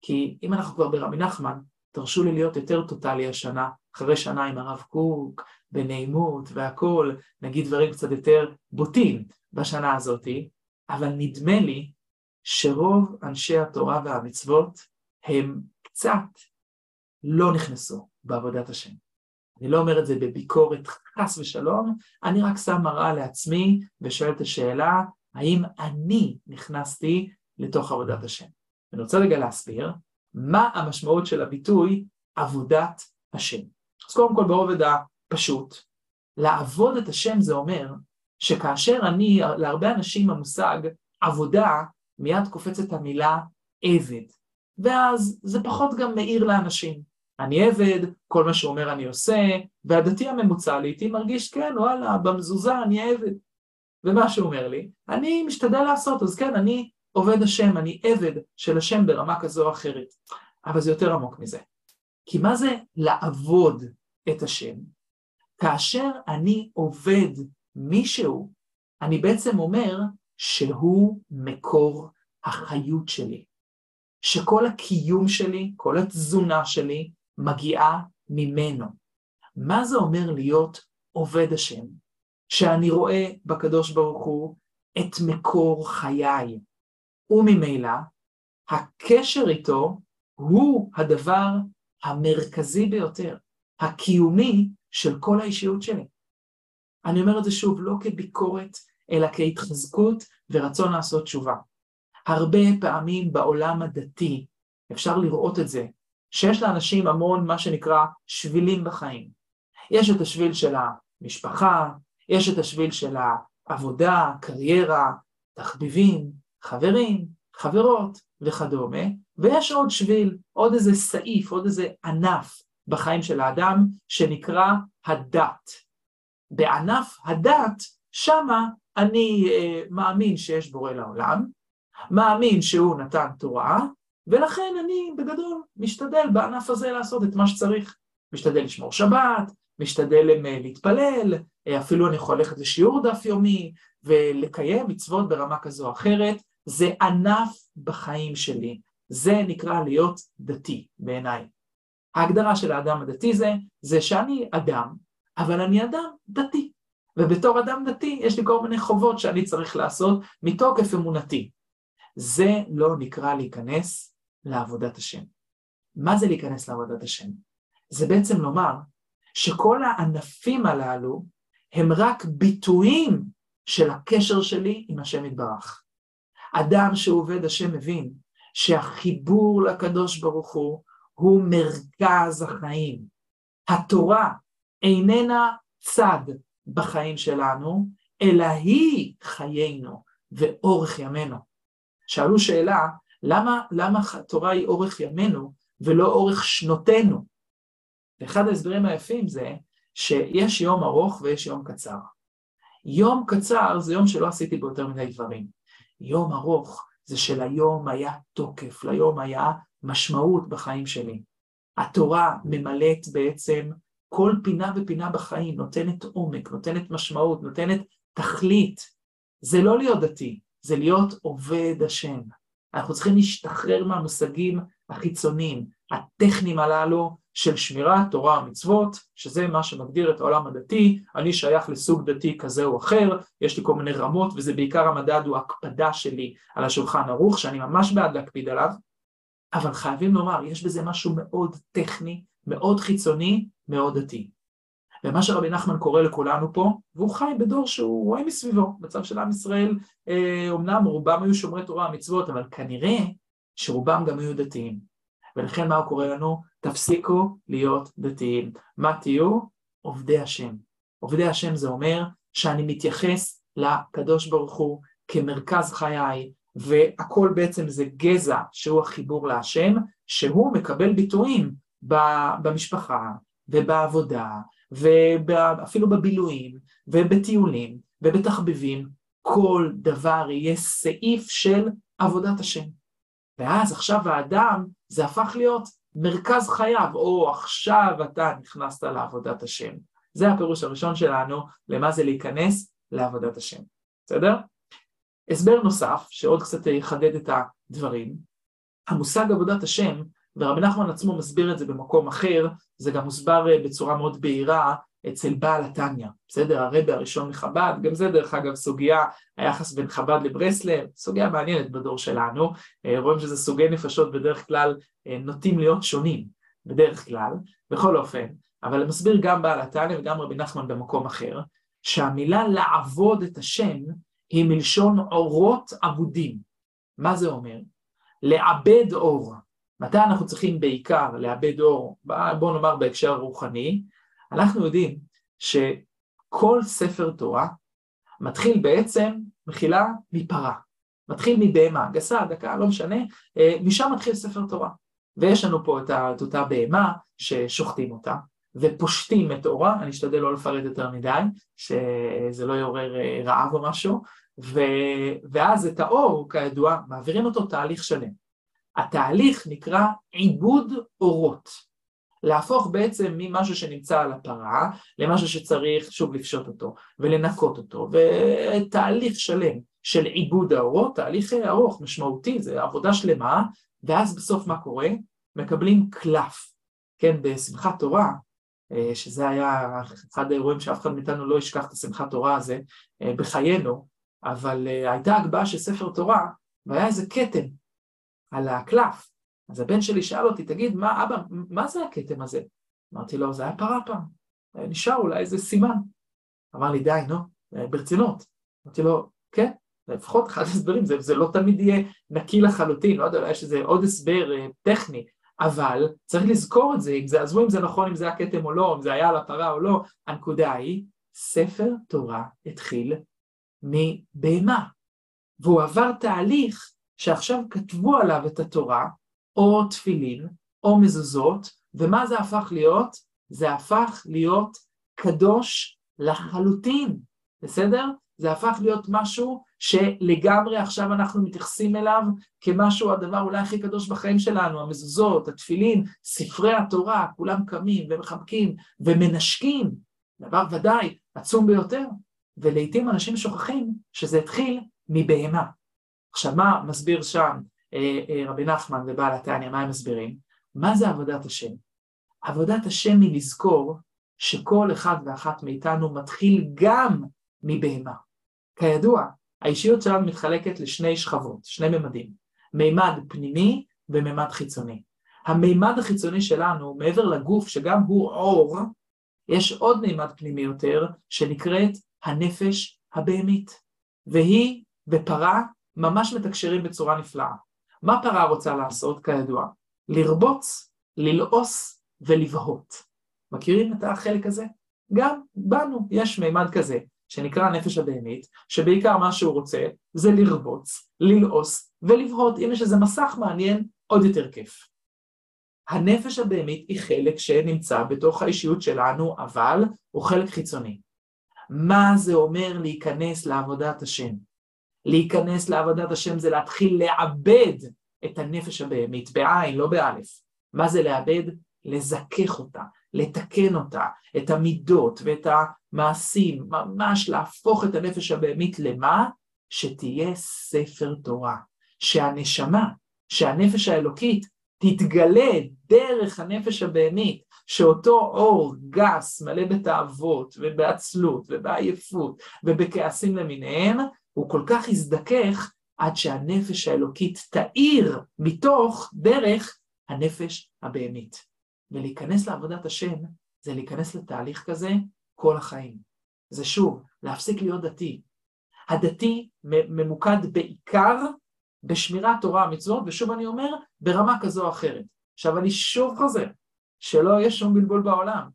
כי אם אנחנו כבר ברבי נחמן, תרשו לי להיות יותר טוטאלי השנה, אחרי שנה עם הרב קוק, בנעימות והכול, נגיד דברים קצת יותר בוטים בשנה הזאתי, אבל נדמה לי שרוב אנשי התורה והמצוות הם קצת לא נכנסו בעבודת השם. אני לא אומר את זה בביקורת חס ושלום, אני רק שם מראה לעצמי ושואל את השאלה, האם אני נכנסתי לתוך עבודת השם? אני רוצה רגע להסביר מה המשמעות של הביטוי עבודת השם. אז קודם כל ברובד הפשוט, לעבוד את השם זה אומר שכאשר אני, להרבה אנשים המושג עבודה מיד קופצת המילה עבד. ואז זה פחות גם מאיר לאנשים. אני עבד, כל מה שהוא אומר אני עושה, והדתי הממוצע לעיתים מרגיש, כן, וואלה, במזוזה אני עבד. ומה שהוא אומר לי, אני משתדל לעשות, אז כן, אני עובד השם, אני עבד של השם ברמה כזו או אחרת. אבל זה יותר עמוק מזה. כי מה זה לעבוד את השם? כאשר אני עובד מישהו, אני בעצם אומר שהוא מקור החיות שלי. שכל הקיום שלי, כל התזונה שלי, מגיעה ממנו. מה זה אומר להיות עובד השם? שאני רואה בקדוש ברוך הוא את מקור חיי, וממילא הקשר איתו הוא הדבר המרכזי ביותר, הקיומי של כל האישיות שלי. אני אומר את זה שוב, לא כביקורת, אלא כהתחזקות ורצון לעשות תשובה. הרבה פעמים בעולם הדתי, אפשר לראות את זה, שיש לאנשים המון מה שנקרא שבילים בחיים. יש את השביל של המשפחה, יש את השביל של העבודה, קריירה, תחביבים, חברים, חברות וכדומה, ויש עוד שביל, עוד איזה סעיף, עוד איזה ענף בחיים של האדם שנקרא הדת. בענף הדת, שמה אני אה, מאמין שיש בורא לעולם, מאמין שהוא נתן תורה, ולכן אני בגדול משתדל בענף הזה לעשות את מה שצריך. משתדל לשמור שבת, משתדל אה, להתפלל, אה, אפילו אני יכול ללכת לשיעור דף יומי ולקיים מצוות ברמה כזו או אחרת, זה ענף בחיים שלי, זה נקרא להיות דתי בעיניי. ההגדרה של האדם הדתי זה, זה שאני אדם, אבל אני אדם דתי. ובתור אדם דתי יש לי כל מיני חובות שאני צריך לעשות מתוקף אמונתי. זה לא נקרא להיכנס לעבודת השם. מה זה להיכנס לעבודת השם? זה בעצם לומר שכל הענפים הללו הם רק ביטויים של הקשר שלי עם השם יתברך. אדם שעובד השם מבין שהחיבור לקדוש ברוך הוא הוא מרכז החיים. התורה איננה צד בחיים שלנו, אלא היא חיינו ואורך ימינו. שאלו שאלה, למה, למה התורה היא אורך ימינו ולא אורך שנותינו? ואחד ההסברים היפים זה שיש יום ארוך ויש יום קצר. יום קצר זה יום שלא עשיתי בו יותר מדי דברים. יום ארוך זה שליום היה תוקף, ליום היה משמעות בחיים שלי. התורה ממלאת בעצם כל פינה ופינה בחיים, נותנת עומק, נותנת משמעות, נותנת תכלית. זה לא להיות דתי, זה להיות עובד השם. אנחנו צריכים להשתחרר מהמושגים החיצוניים, הטכניים הללו של שמירת תורה ומצוות, שזה מה שמגדיר את העולם הדתי, אני שייך לסוג דתי כזה או אחר, יש לי כל מיני רמות, וזה בעיקר המדד הוא הקפדה שלי על השולחן ערוך, שאני ממש בעד להקפיד עליו, אבל חייבים לומר, יש בזה משהו מאוד טכני, מאוד חיצוני, מאוד דתי. ומה שרבי נחמן קורא לכולנו פה, והוא חי בדור שהוא רואה מסביבו, מצב של עם ישראל, אה, אומנם רובם היו שומרי תורה ומצוות, אבל כנראה שרובם גם היו דתיים. ולכן מה הוא קורא לנו? תפסיקו להיות דתיים. מה תהיו? עובדי השם. עובדי השם זה אומר שאני מתייחס לקדוש ברוך הוא כמרכז חיי, והכל בעצם זה גזע שהוא החיבור להשם, שהוא מקבל ביטויים במשפחה ובעבודה ואפילו בבילויים ובטיולים ובתחביבים, כל דבר יהיה סעיף של עבודת השם. ואז עכשיו האדם זה הפך להיות מרכז חייו, או עכשיו אתה נכנסת לעבודת השם. זה הפירוש הראשון שלנו למה זה להיכנס לעבודת השם, בסדר? הסבר נוסף, שעוד קצת יחדד את הדברים, המושג עבודת השם, ורבי נחמן עצמו מסביר את זה במקום אחר, זה גם מוסבר אה, בצורה מאוד בהירה אצל בעל התניא, בסדר? הרבי הראשון מחב"ד, גם זה דרך אגב סוגיה, היחס בין חב"ד לברסלב, סוגיה מעניינת בדור שלנו, אה, רואים שזה סוגי נפשות בדרך כלל אה, נוטים להיות שונים, בדרך כלל, בכל אופן, אבל מסביר גם בעל התניא וגם רבי נחמן במקום אחר, שהמילה לעבוד את השם היא מלשון אורות אבודים. מה זה אומר? לעבד אור. מתי אנחנו צריכים בעיקר לעבד אור? בואו נאמר בהקשר הרוחני, אנחנו יודעים שכל ספר תורה מתחיל בעצם, מחילה, מפרה. מתחיל מבהמה, גסה, דקה, לא משנה, אה, משם מתחיל ספר תורה. ויש לנו פה את אותה בהמה ששוחטים אותה, ופושטים את אורה, אני אשתדל לא לפרט יותר מדי, שזה לא יעורר אה, רעב או משהו, ו... ואז את האור, כידוע, מעבירים אותו תהליך שלם. התהליך נקרא עיבוד אורות. להפוך בעצם ממשהו שנמצא על הפרה למשהו שצריך שוב לפשוט אותו ולנקות אותו, ותהליך שלם של עיבוד האורות, תהליך ארוך, משמעותי, זה עבודה שלמה, ואז בסוף מה קורה? מקבלים קלף, כן, בשמחת תורה, אה, שזה היה אחד האירועים שאף אחד מאיתנו לא ישכח את השמחת תורה הזה אה, בחיינו, אבל אה, הייתה הגבהה של ספר תורה והיה איזה כתם על הקלף. אז הבן שלי שאל אותי, תגיד, מה אבא, מה זה הכתם הזה? אמרתי לו, זה היה פרה פעם, נשאר אולי איזה סימן. אמר לי, די, נו, ברצינות. אמרתי לו, כן, לפחות אחד ההסברים, זה, זה לא תמיד יהיה נקי לחלוטין, לא יודע, אולי יש איזה עוד הסבר אה, טכני, אבל צריך לזכור את זה, אם זה, עזבו אם זה נכון, אם זה היה כתם או לא, אם זה היה על הפרה או לא, הנקודה היא, ספר תורה התחיל מבהמה, והוא עבר תהליך שעכשיו כתבו עליו את התורה, או תפילין, או מזוזות, ומה זה הפך להיות? זה הפך להיות קדוש לחלוטין, בסדר? זה הפך להיות משהו שלגמרי עכשיו אנחנו מתייחסים אליו כמשהו, הדבר אולי הכי קדוש בחיים שלנו, המזוזות, התפילין, ספרי התורה, כולם קמים ומחבקים ומנשקים, דבר ודאי עצום ביותר, ולעיתים אנשים שוכחים שזה התחיל מבהמה. עכשיו מה מסביר שם אה, אה, רבי נחמן ובעל התניא, מה הם מסבירים? מה זה עבודת השם? עבודת השם היא לזכור שכל אחד ואחת מאיתנו מתחיל גם מבהמה. כידוע, האישיות שלנו מתחלקת לשני שכבות, שני ממדים, מימד פנימי ומימד חיצוני. המימד החיצוני שלנו, מעבר לגוף שגם הוא אור, יש עוד מימד פנימי יותר שנקראת הנפש הבהמית, והיא בפרה ממש מתקשרים בצורה נפלאה. מה פרה רוצה לעשות כידוע? לרבוץ, ללעוס ולבהות. מכירים את החלק הזה? גם בנו יש מימד כזה, שנקרא הנפש הבהמית, שבעיקר מה שהוא רוצה זה לרבוץ, ללעוס ולבהות. אם יש איזה מסך מעניין, עוד יותר כיף. הנפש הבהמית היא חלק שנמצא בתוך האישיות שלנו, אבל הוא חלק חיצוני. מה זה אומר להיכנס לעבודת השם? להיכנס לעבודת השם זה להתחיל לעבד את הנפש הבהמית, בעין, לא באלף. מה זה לעבד? לזכך אותה, לתקן אותה, את המידות ואת המעשים, ממש להפוך את הנפש הבהמית למה? שתהיה ספר תורה. שהנשמה, שהנפש האלוקית תתגלה דרך הנפש הבהמית, שאותו אור גס מלא בתאוות ובעצלות ובעייפות ובכעסים למיניהם, הוא כל כך יזדכך עד שהנפש האלוקית תאיר מתוך דרך הנפש הבהמית. ולהיכנס לעבודת השם זה להיכנס לתהליך כזה כל החיים. זה שוב, להפסיק להיות דתי. הדתי ממוקד בעיקר בשמירת תורה המצוות, ושוב אני אומר, ברמה כזו או אחרת. עכשיו אני שוב חוזר, שלא יהיה שום בלבול בעולם.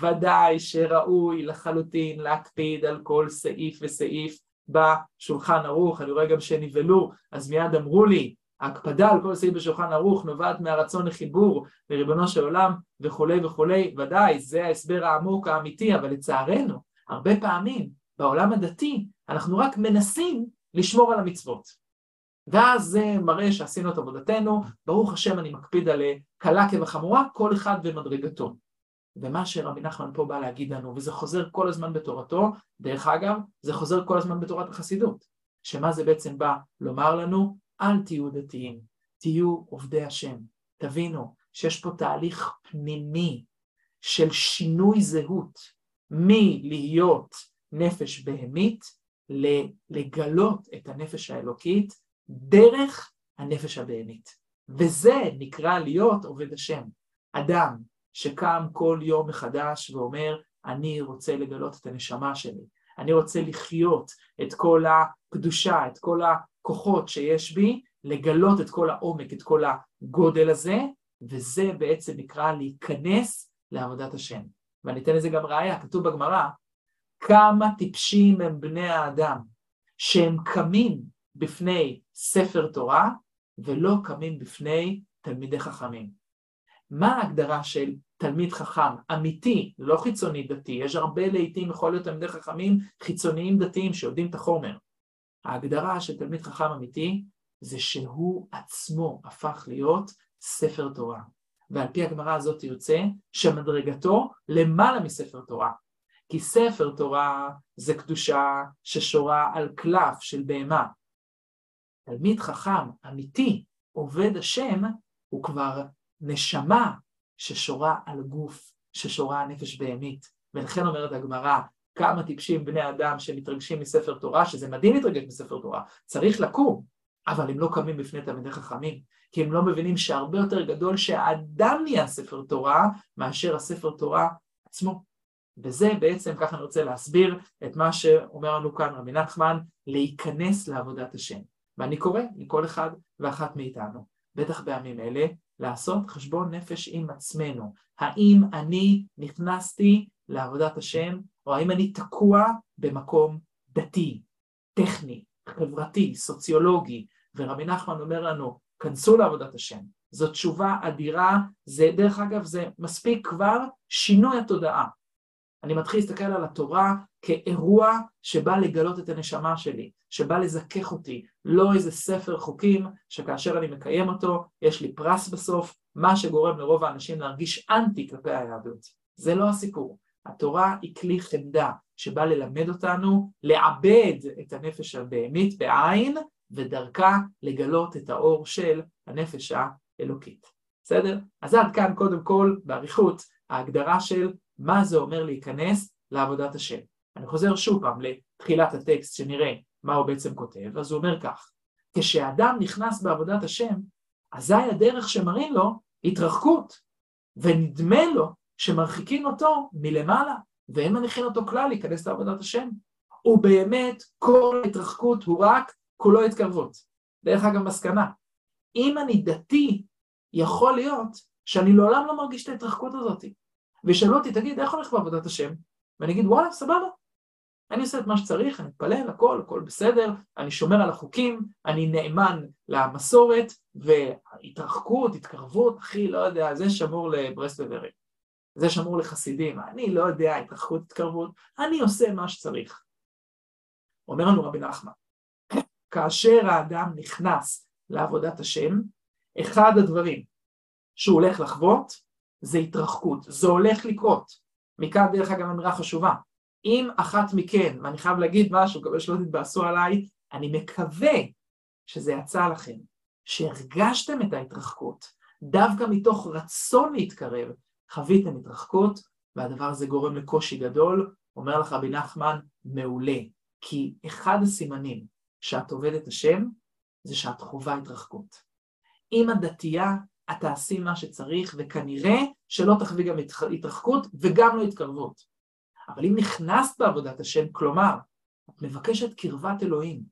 ודאי שראוי לחלוטין להקפיד על כל סעיף וסעיף בשולחן ערוך, אני רואה גם שנבהלו, אז מיד אמרו לי, ההקפדה על כל סעיף בשולחן ערוך נובעת מהרצון לחיבור לריבונו של עולם וכולי וכולי, ודאי, זה ההסבר העמוק האמיתי, אבל לצערנו, הרבה פעמים בעולם הדתי אנחנו רק מנסים לשמור על המצוות. ואז זה מראה שעשינו את עבודתנו, ברוך השם אני מקפיד על קלה כבחמורה, כל אחד במדרגתו. ומה שרבי נחמן פה בא להגיד לנו, וזה חוזר כל הזמן בתורתו, דרך אגב, זה חוזר כל הזמן בתורת החסידות, שמה זה בעצם בא לומר לנו? אל תהיו דתיים, תהיו עובדי השם. תבינו שיש פה תהליך פנימי של שינוי זהות מלהיות נפש בהמית לגלות את הנפש האלוקית דרך הנפש הבהמית. וזה נקרא להיות עובד השם. אדם שקם כל יום מחדש ואומר, אני רוצה לגלות את הנשמה שלי, אני רוצה לחיות את כל הקדושה, את כל הכוחות שיש בי, לגלות את כל העומק, את כל הגודל הזה, וזה בעצם נקרא להיכנס לעבודת השם. ואני אתן לזה גם ראיה, כתוב בגמרא, כמה טיפשים הם בני האדם, שהם קמים בפני ספר תורה ולא קמים בפני תלמידי חכמים. מה ההגדרה של תלמיד חכם אמיתי, לא חיצוני דתי, יש הרבה לעיתים יכול להיות תלמידי חכמים חיצוניים דתיים שיודעים את החומר. ההגדרה של תלמיד חכם אמיתי זה שהוא עצמו הפך להיות ספר תורה. ועל פי הגמרא הזאת יוצא שמדרגתו למעלה מספר תורה. כי ספר תורה זה קדושה ששורה על קלף של בהמה. תלמיד חכם אמיתי, עובד השם, הוא כבר נשמה ששורה על גוף, ששורה נפש בהמית. ולכן אומרת הגמרא, כמה טיפשים בני אדם שמתרגשים מספר תורה, שזה מדהים להתרגש מספר תורה, צריך לקום, אבל הם לא קמים בפני תלמידי חכמים, כי הם לא מבינים שהרבה יותר גדול שהאדם נהיה ספר תורה, מאשר הספר תורה עצמו. וזה בעצם, ככה אני רוצה להסביר את מה שאומר לנו כאן רבי נחמן, להיכנס לעבודת השם. ואני קורא לכל אחד ואחת מאיתנו, בטח בימים אלה, לעשות חשבון נפש עם עצמנו. האם אני נכנסתי לעבודת השם, או האם אני תקוע במקום דתי, טכני, חברתי, סוציולוגי, ורבי נחמן אומר לנו, כנסו לעבודת השם. זו תשובה אדירה, זה דרך אגב זה מספיק כבר שינוי התודעה. אני מתחיל להסתכל על התורה כאירוע שבא לגלות את הנשמה שלי, שבא לזכך אותי, לא איזה ספר חוקים שכאשר אני מקיים אותו, יש לי פרס בסוף, מה שגורם לרוב האנשים להרגיש אנטי כלפי היהדות. זה לא הסיפור. התורה היא כלי חמדה שבא ללמד אותנו לעבד את הנפש הבהמית בעין, ודרכה לגלות את האור של הנפש האלוקית. בסדר? אז עד כאן קודם כל, באריכות, ההגדרה של מה זה אומר להיכנס לעבודת השם. אני חוזר שוב פעם לתחילת הטקסט שנראה מה הוא בעצם כותב, אז הוא אומר כך, כשאדם נכנס בעבודת השם, אזי הדרך שמראים לו התרחקות, ונדמה לו שמרחיקים אותו מלמעלה, ואין מניחים אותו כלל להיכנס לעבודת השם. ובאמת כל ההתרחקות הוא רק כולו התקרבות. דרך אגב מסקנה, אם אני דתי, יכול להיות שאני לעולם לא מרגיש את ההתרחקות הזאת. וישאלו אותי, תגיד, איך הולך בעבודת השם? ואני אגיד, וואלה, סבבה. אני עושה את מה שצריך, אני מתפלל, הכל, הכל בסדר, אני שומר על החוקים, אני נאמן למסורת, והתרחקות, התקרבות, אחי, לא יודע, זה שמור לברסלברים, זה שמור לחסידים, אני לא יודע, התרחקות, התקרבות, אני עושה מה שצריך. אומר לנו רבי נחמן, כאשר האדם נכנס לעבודת השם, אחד הדברים שהוא הולך לחוות זה התרחקות, זה הולך לקרות. מכאן דרך אגב אמירה חשובה, אם אחת מכן, ואני חייב להגיד משהו, מקווה שלא תתבאסו עליי, אני מקווה שזה יצא לכם, שהרגשתם את ההתרחקות, דווקא מתוך רצון להתקרב, חוויתם התרחקות, והדבר הזה גורם לקושי גדול, אומר לך רבי נחמן, מעולה, כי אחד הסימנים שאת עובדת השם, זה שאת חווה התרחקות. אם את דתייה, את תעשי מה שצריך, וכנראה שלא תחווי גם התרחקות וגם לא התקרבות. אבל אם נכנסת בעבודת השם, כלומר, את מבקשת קרבת אלוהים,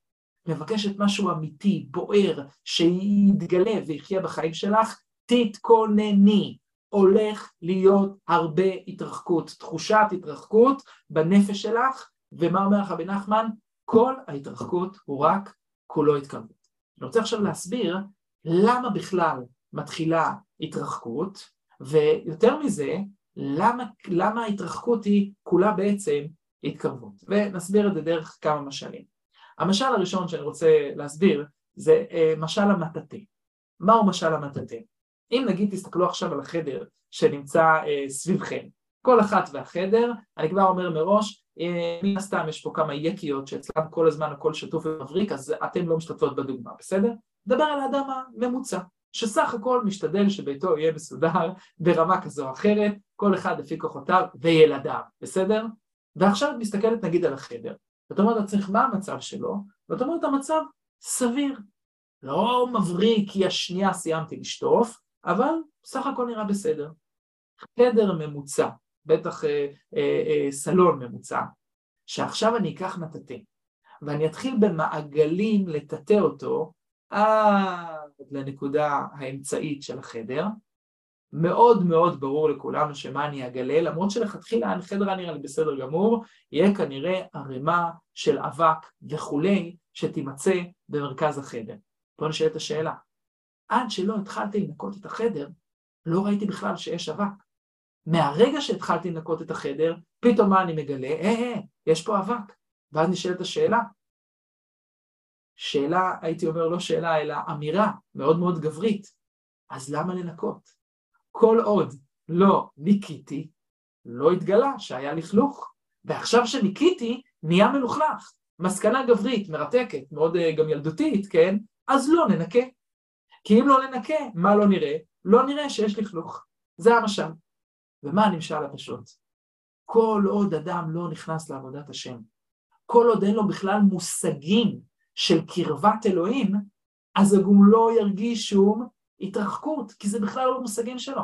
מבקשת משהו אמיתי, בוער, שיתגלה ויחיה בחיים שלך, תתכונני. הולך להיות הרבה התרחקות, תחושת התרחקות בנפש שלך, ומה אומר לך בן נחמן? כל ההתרחקות הוא רק כולו התקרבות. אני רוצה עכשיו להסביר למה בכלל מתחילה התרחקות, ויותר מזה, למה, למה ההתרחקות היא כולה בעצם התקרבות. ונסביר את זה דרך כמה משלים. המשל הראשון שאני רוצה להסביר זה אה, משל המטאטא. מהו משל המטאטא? אם נגיד תסתכלו עכשיו על החדר שנמצא אה, סביבכם, כל אחת והחדר, אני כבר אומר מראש, אה, מן הסתם יש פה כמה יקיות שאצלם כל הזמן הכל שטוף ומבריק, אז אתן לא משתתפות בדוגמה, בסדר? נדבר על האדם הממוצע, שסך הכל משתדל שביתו יהיה מסודר ברמה כזו או אחרת, כל אחד לפי כוחותיו וילדיו, בסדר? ועכשיו את מסתכלת נגיד על החדר, ואת אומרת לעצמך מה המצב שלו, ואת אומרת המצב סביר, לא מבריק כי השנייה סיימתי לשטוף, אבל סך הכל נראה בסדר. חדר ממוצע, בטח אה, אה, אה, סלון ממוצע, שעכשיו אני אקח מטאטא, ואני אתחיל במעגלים לטאטא אותו עד לנקודה האמצעית של החדר, מאוד מאוד ברור לכולנו שמה אני אגלה, למרות שלכתחילה החדר היה נראה לי בסדר גמור, יהיה כנראה ערימה של אבק וכולי, שתימצא במרכז החדר. פה נשאלת השאלה, עד שלא התחלתי לנקות את החדר, לא ראיתי בכלל שיש אבק. מהרגע שהתחלתי לנקות את החדר, פתאום מה אני מגלה? אה, אה, יש פה אבק. ואז נשאלת השאלה. שאלה, הייתי אומר לא שאלה, אלא אמירה מאוד מאוד גברית. אז למה לנקות? כל עוד לא ניקיתי, לא התגלה שהיה לכלוך. ועכשיו שניקיתי, נהיה מלוכלך. מסקנה גברית, מרתקת, מאוד אה, גם ילדותית, כן? אז לא ננקה. כי אם לא ננקה, מה לא נראה? לא נראה שיש לכלוך. זה המשל. ומה הנמשל הפשוט? כל עוד אדם לא נכנס לעבודת השם, כל עוד אין לו בכלל מושגים של קרבת אלוהים, אז הוא לא ירגיש שום התרחקות, כי זה בכלל לא במושגים שלו.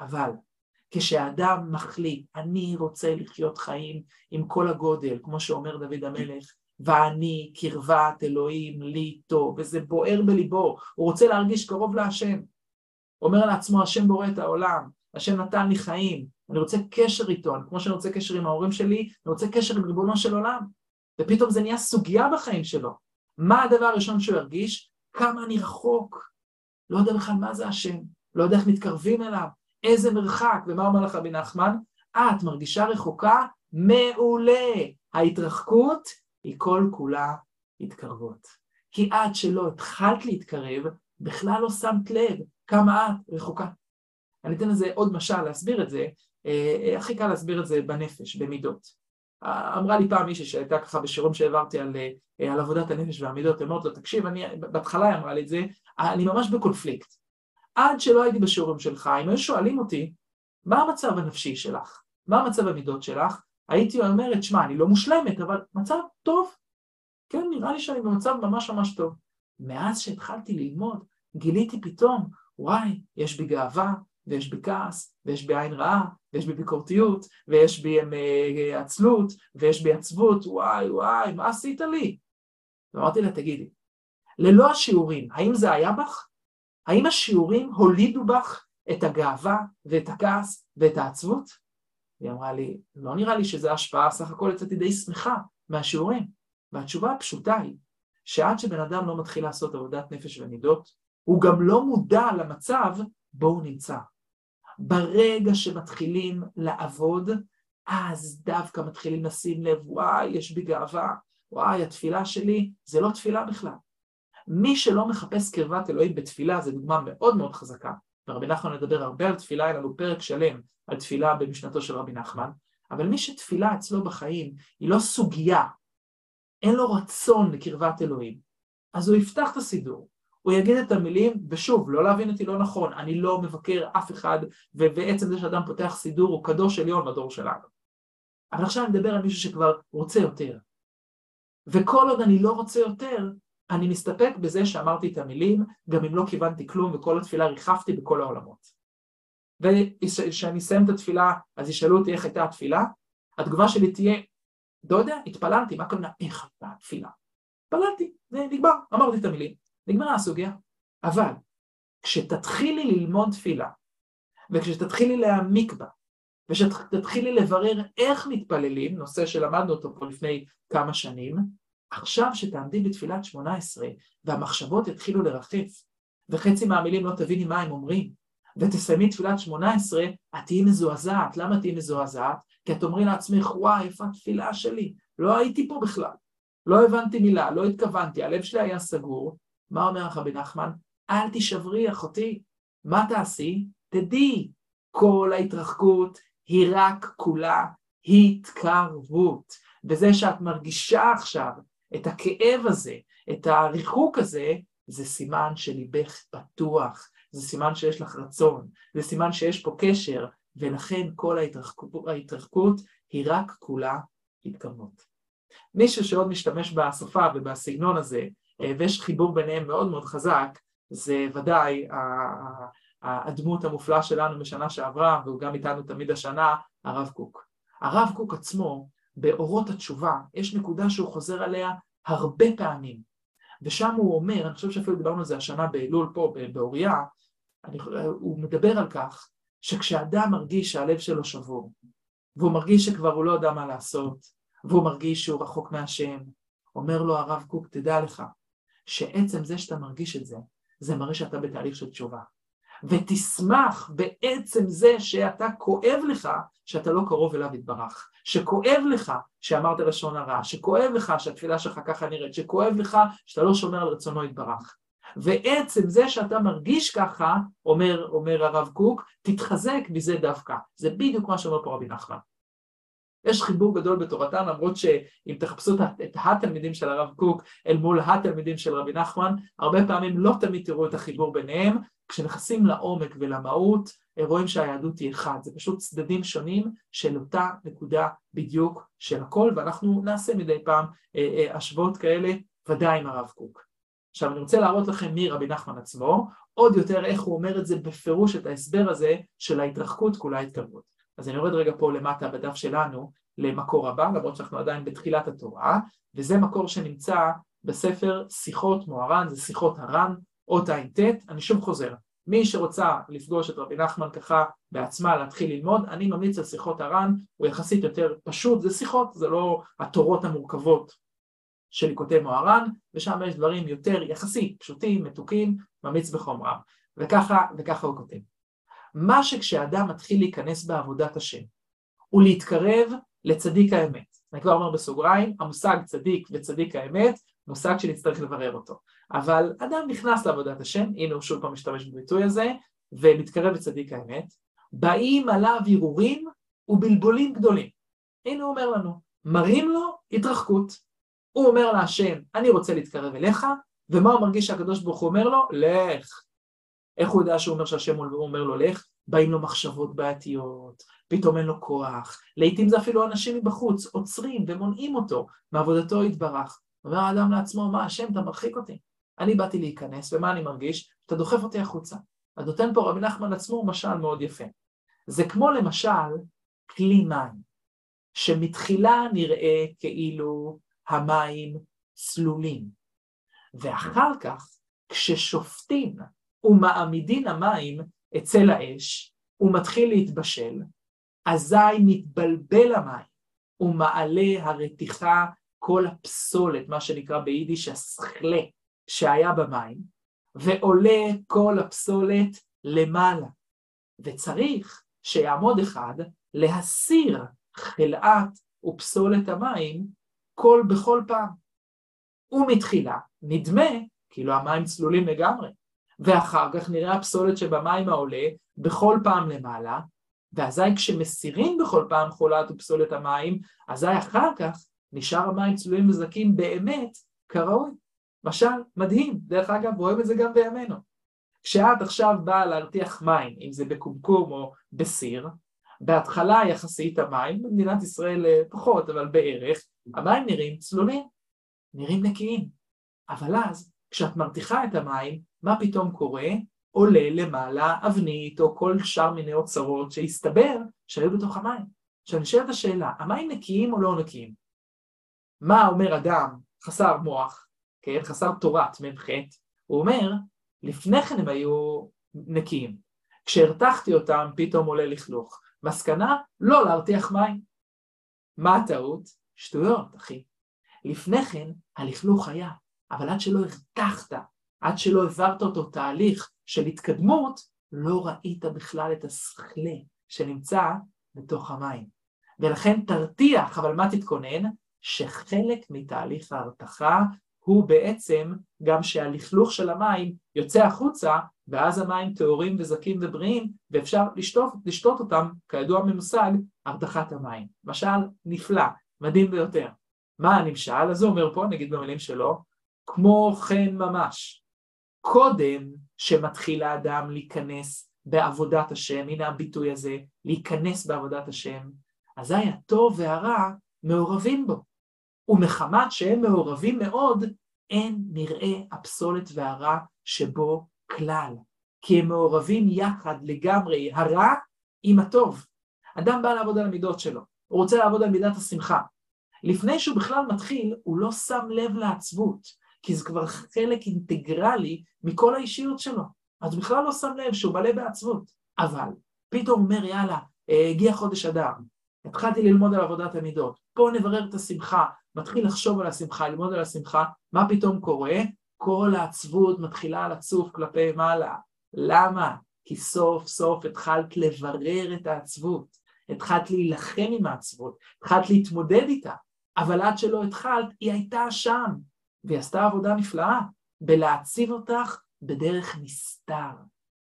אבל כשאדם מחליט, אני רוצה לחיות חיים עם כל הגודל, כמו שאומר דוד המלך, ואני קרבת אלוהים לי טוב, וזה בוער בליבו, הוא רוצה להרגיש קרוב להשם. אומר לעצמו, השם בורא את העולם, השם נתן לי חיים, אני רוצה קשר איתו, כמו שאני רוצה קשר עם ההורים שלי, אני רוצה קשר עם ריבונו של עולם. ופתאום זה נהיה סוגיה בחיים שלו. מה הדבר הראשון שהוא ירגיש? כמה אני רחוק. לא יודע בכלל מה זה השם, לא יודע איך מתקרבים אליו, איזה מרחק, ומה אומר לך רבי נחמן? את מרגישה רחוקה? מעולה. ההתרחקות היא כל כולה התקרבות. כי עד שלא התחלת להתקרב, בכלל לא שמת לב כמה את רחוקה. אני אתן לזה עוד משל להסביר את זה, אה, אה, הכי קל להסביר את זה בנפש, במידות. אמרה לי פעם מישהי שהייתה ככה בשיעורים שהעברתי על, אה, על עבודת הנפש והמידות, אמרת לו, תקשיב, אני, בהתחלה היא אמרה לי את זה, אני ממש בקונפליקט. עד שלא הייתי בשיעורים שלך, אם היו שואלים אותי, מה המצב הנפשי שלך? מה המצב המידות שלך? הייתי אומרת, שמע, אני לא מושלמת, אבל מצב טוב. כן, נראה לי שאני במצב ממש ממש טוב. מאז שהתחלתי ללמוד, גיליתי פתאום, וואי, יש בי גאווה, ויש בי כעס, ויש בי עין רעה, ויש בי ביקורתיות, ויש בי אה, עצלות, ויש בי עצבות, וואי וואי, מה עשית לי? ואמרתי לה, תגידי, ללא השיעורים, האם זה היה בך? האם השיעורים הולידו בך את הגאווה ואת הכעס ואת העצבות? היא אמרה לי, לא נראה לי שזו השפעה, סך הכל יצאתי די שמחה מהשיעורים. והתשובה הפשוטה היא, שעד שבן אדם לא מתחיל לעשות עבודת נפש ומידות, הוא גם לא מודע למצב בו הוא נמצא. ברגע שמתחילים לעבוד, אז דווקא מתחילים לשים לב, וואי, יש בי גאווה, וואי, התפילה שלי זה לא תפילה בכלל. מי שלא מחפש קרבת אלוהים בתפילה, זו דוגמה מאוד מאוד חזקה, ורבי נחמן מדבר הרבה על תפילה, היה לנו פרק שלם על תפילה במשנתו של רבי נחמן, אבל מי שתפילה אצלו בחיים היא לא סוגיה, אין לו רצון לקרבת אלוהים, אז הוא יפתח את הסידור, הוא יגיד את המילים, ושוב, לא להבין אותי לא נכון, אני לא מבקר אף אחד, ובעצם זה שאדם פותח סידור הוא קדוש עליון בדור שלנו. אבל עכשיו אני מדבר על מישהו שכבר רוצה יותר. וכל עוד אני לא רוצה יותר, אני מסתפק בזה שאמרתי את המילים, גם אם לא כיוונתי כלום וכל התפילה ריחפתי בכל העולמות. וכשאני אסיים את התפילה, אז ישאלו אותי איך הייתה התפילה, התגובה שלי תהיה, לא יודע, התפללתי, מה הכוונה איך הייתה התפילה? התפללתי, זה נגמר, אמרתי את המילים. נגמרה הסוגיה. אבל כשתתחילי ללמוד תפילה, וכשתתחילי להעמיק בה, וכשתתחילי לברר איך מתפללים, נושא שלמדנו אותו פה לפני כמה שנים, עכשיו שתעמדי בתפילת שמונה עשרה והמחשבות יתחילו לרחף, וחצי מהמילים לא תביני מה הם אומרים, ותסיימי תפילת שמונה עשרה, את תהיי מזועזעת. למה תהיי מזועזעת? כי את אומרי לעצמך, וואי, איפה התפילה שלי? לא הייתי פה בכלל. לא הבנתי מילה, לא התכוונתי, הלב שלי היה סגור, מה אומר לך רבי נחמן? אל תישברי אחותי, מה תעשי? תדעי, כל ההתרחקות היא רק כולה התקרבות. בזה שאת מרגישה עכשיו את הכאב הזה, את הריחוק הזה, זה סימן שליבך פתוח, זה סימן שיש לך רצון, זה סימן שיש פה קשר, ולכן כל ההתרחקות, ההתרחקות היא רק כולה התקרבות. מישהו שעוד משתמש בשפה ובסגנון הזה, ויש חיבור ביניהם מאוד מאוד חזק, זה ודאי הדמות המופלאה שלנו בשנה שעברה, והוא גם איתנו תמיד השנה, הרב קוק. הרב קוק עצמו, באורות התשובה, יש נקודה שהוא חוזר עליה הרבה פעמים, ושם הוא אומר, אני חושב שאפילו דיברנו על זה השנה באלול פה, באוריה, אני, הוא מדבר על כך שכשאדם מרגיש שהלב שלו שבור, והוא מרגיש שכבר הוא לא יודע מה לעשות, והוא מרגיש שהוא רחוק מהשם, אומר לו הרב קוק, תדע לך, שעצם זה שאתה מרגיש את זה, זה מראה שאתה בתהליך של תשובה. ותשמח בעצם זה שאתה כואב לך שאתה לא קרוב אליו יתברך, שכואב לך שאמרת לשון הרע, שכואב לך שהתפילה שלך ככה נראית, שכואב לך שאתה לא שומר על רצונו יתברך. ועצם זה שאתה מרגיש ככה, אומר, אומר הרב קוק, תתחזק מזה דווקא. זה בדיוק מה שאומר פה רבי נחמן. יש חיבור גדול בתורתם, למרות שאם תחפשו את התלמידים של הרב קוק אל מול התלמידים של רבי נחמן, הרבה פעמים לא תמיד תראו את החיבור ביניהם, כשנכנסים לעומק ולמהות, רואים שהיהדות היא אחד, זה פשוט צדדים שונים של אותה נקודה בדיוק של הכל, ואנחנו נעשה מדי פעם אה, אה, השוואות כאלה, ודאי עם הרב קוק. עכשיו אני רוצה להראות לכם מי רבי נחמן עצמו, עוד יותר איך הוא אומר את זה בפירוש, את ההסבר הזה של ההתרחקות כולה התקרבות. אז אני יורד רגע פה למטה בדף שלנו למקור הבא, למרות שאנחנו עדיין בתחילת התורה, וזה מקור שנמצא בספר שיחות מוהר"ן, זה שיחות הר"ן, אות ע"ט, אני שוב חוזר, מי שרוצה לפגוש את רבי נחמן ככה בעצמה להתחיל ללמוד, אני ממליץ על שיחות הר"ן, הוא יחסית יותר פשוט, זה שיחות, זה לא התורות המורכבות של ליקוטי מוהר"ן, ושם יש דברים יותר יחסית פשוטים, מתוקים, ממליץ בחומרם, וככה, וככה הוא כותב. מה שכשאדם מתחיל להיכנס בעבודת השם ולהתקרב לצדיק האמת, אני כבר אומר בסוגריים, המושג צדיק וצדיק האמת, מושג שנצטרך לברר אותו. אבל אדם נכנס לעבודת השם, הנה הוא שוב פעם משתמש בביטוי הזה, ומתקרב לצדיק האמת, באים עליו הרהורים ובלבולים גדולים. הנה הוא אומר לנו, מראים לו התרחקות. הוא אומר להשם, אני רוצה להתקרב אליך, ומה הוא מרגיש שהקדוש ברוך הוא אומר לו? לך. איך הוא יודע שהוא אומר שהשם אומר לו לך? באים לו מחשבות בעייתיות, פתאום אין לו כוח, לעיתים זה אפילו אנשים מבחוץ עוצרים ומונעים אותו מעבודתו יתברך. אומר האדם לעצמו, מה השם, אתה מרחיק אותי. אני באתי להיכנס, ומה אני מרגיש? אתה דוחף אותי החוצה. אז נותן פה רבי נחמן עצמו משל מאוד יפה. זה כמו למשל כלי מים, שמתחילה נראה כאילו המים צלולים, ואחר כך כששופטים ומעמידים המים אצל האש, הוא מתחיל להתבשל, אזי מתבלבל המים, ומעלה הרתיחה כל הפסולת, מה שנקרא ביידיש הסכלה, שהיה במים, ועולה כל הפסולת למעלה. וצריך שיעמוד אחד להסיר חלאת ופסולת המים כל בכל פעם. ומתחילה נדמה כאילו המים צלולים לגמרי, ואחר כך נראה הפסולת שבמים העולה בכל פעם למעלה, ואזי כשמסירים בכל פעם חולת ופסולת המים, אזי אחר כך נשאר המים צלולים וזקים באמת כראוי. משל מדהים, דרך אגב רואים את זה גם בימינו. כשאת עכשיו באה להרתיח מים, אם זה בקומקום או בסיר, בהתחלה יחסית המים, במדינת ישראל פחות, אבל בערך, המים נראים צלולים, נראים נקיים. אבל אז, כשאת מרתיחה את המים, מה פתאום קורה? עולה למעלה אבנית או כל שאר מיני אוצרות שהסתבר שהיו בתוך המים. עכשיו נשאלת השאלה, המים נקיים או לא נקיים? מה אומר אדם חסר מוח, כן, חסר תורת מ"ח, הוא אומר, לפני כן הם היו נקיים. כשהרתחתי אותם פתאום עולה לכלוך. מסקנה, לא להרתיח מים. מה הטעות? שטויות, אחי. לפני כן הלכלוך היה, אבל עד שלא הרתחת, עד שלא העברת אותו תהליך של התקדמות, לא ראית בכלל את השכלה שנמצא בתוך המים. ולכן תרתיח, אבל מה תתכונן? שחלק מתהליך ההרתחה הוא בעצם גם שהלכלוך של המים יוצא החוצה ואז המים טהורים וזקים ובריאים ואפשר לשתות, לשתות אותם, כידוע ממושג, הרתחת המים. משל נפלא, מדהים ביותר. מה הנמשל? אז הוא אומר פה, נגיד במילים שלו, כמו כן ממש. קודם שמתחיל האדם להיכנס בעבודת השם, הנה הביטוי הזה, להיכנס בעבודת השם, אזי הטוב והרע מעורבים בו. ומחמת שהם מעורבים מאוד, אין נראה הפסולת והרע שבו כלל. כי הם מעורבים יחד לגמרי, הרע עם הטוב. אדם בא לעבוד על המידות שלו, הוא רוצה לעבוד על מידת השמחה. לפני שהוא בכלל מתחיל, הוא לא שם לב לעצבות, כי זה כבר חלק אינטגרלי מכל האישיות שלו. אז בכלל לא שם לב שהוא מלא בעצבות. אבל פתאום אומר, יאללה, הגיע חודש אדר, התחלתי ללמוד על עבודת המידות, בואו נברר את השמחה, מתחיל לחשוב על השמחה, ללמוד על השמחה, מה פתאום קורה? כל העצבות מתחילה לצוף כלפי מעלה. למה? כי סוף סוף התחלת לברר את העצבות, התחלת להילחם עם העצבות, התחלת להתמודד איתה, אבל עד שלא התחלת, היא הייתה שם, והיא עשתה עבודה נפלאה בלהציב אותך בדרך נסתר,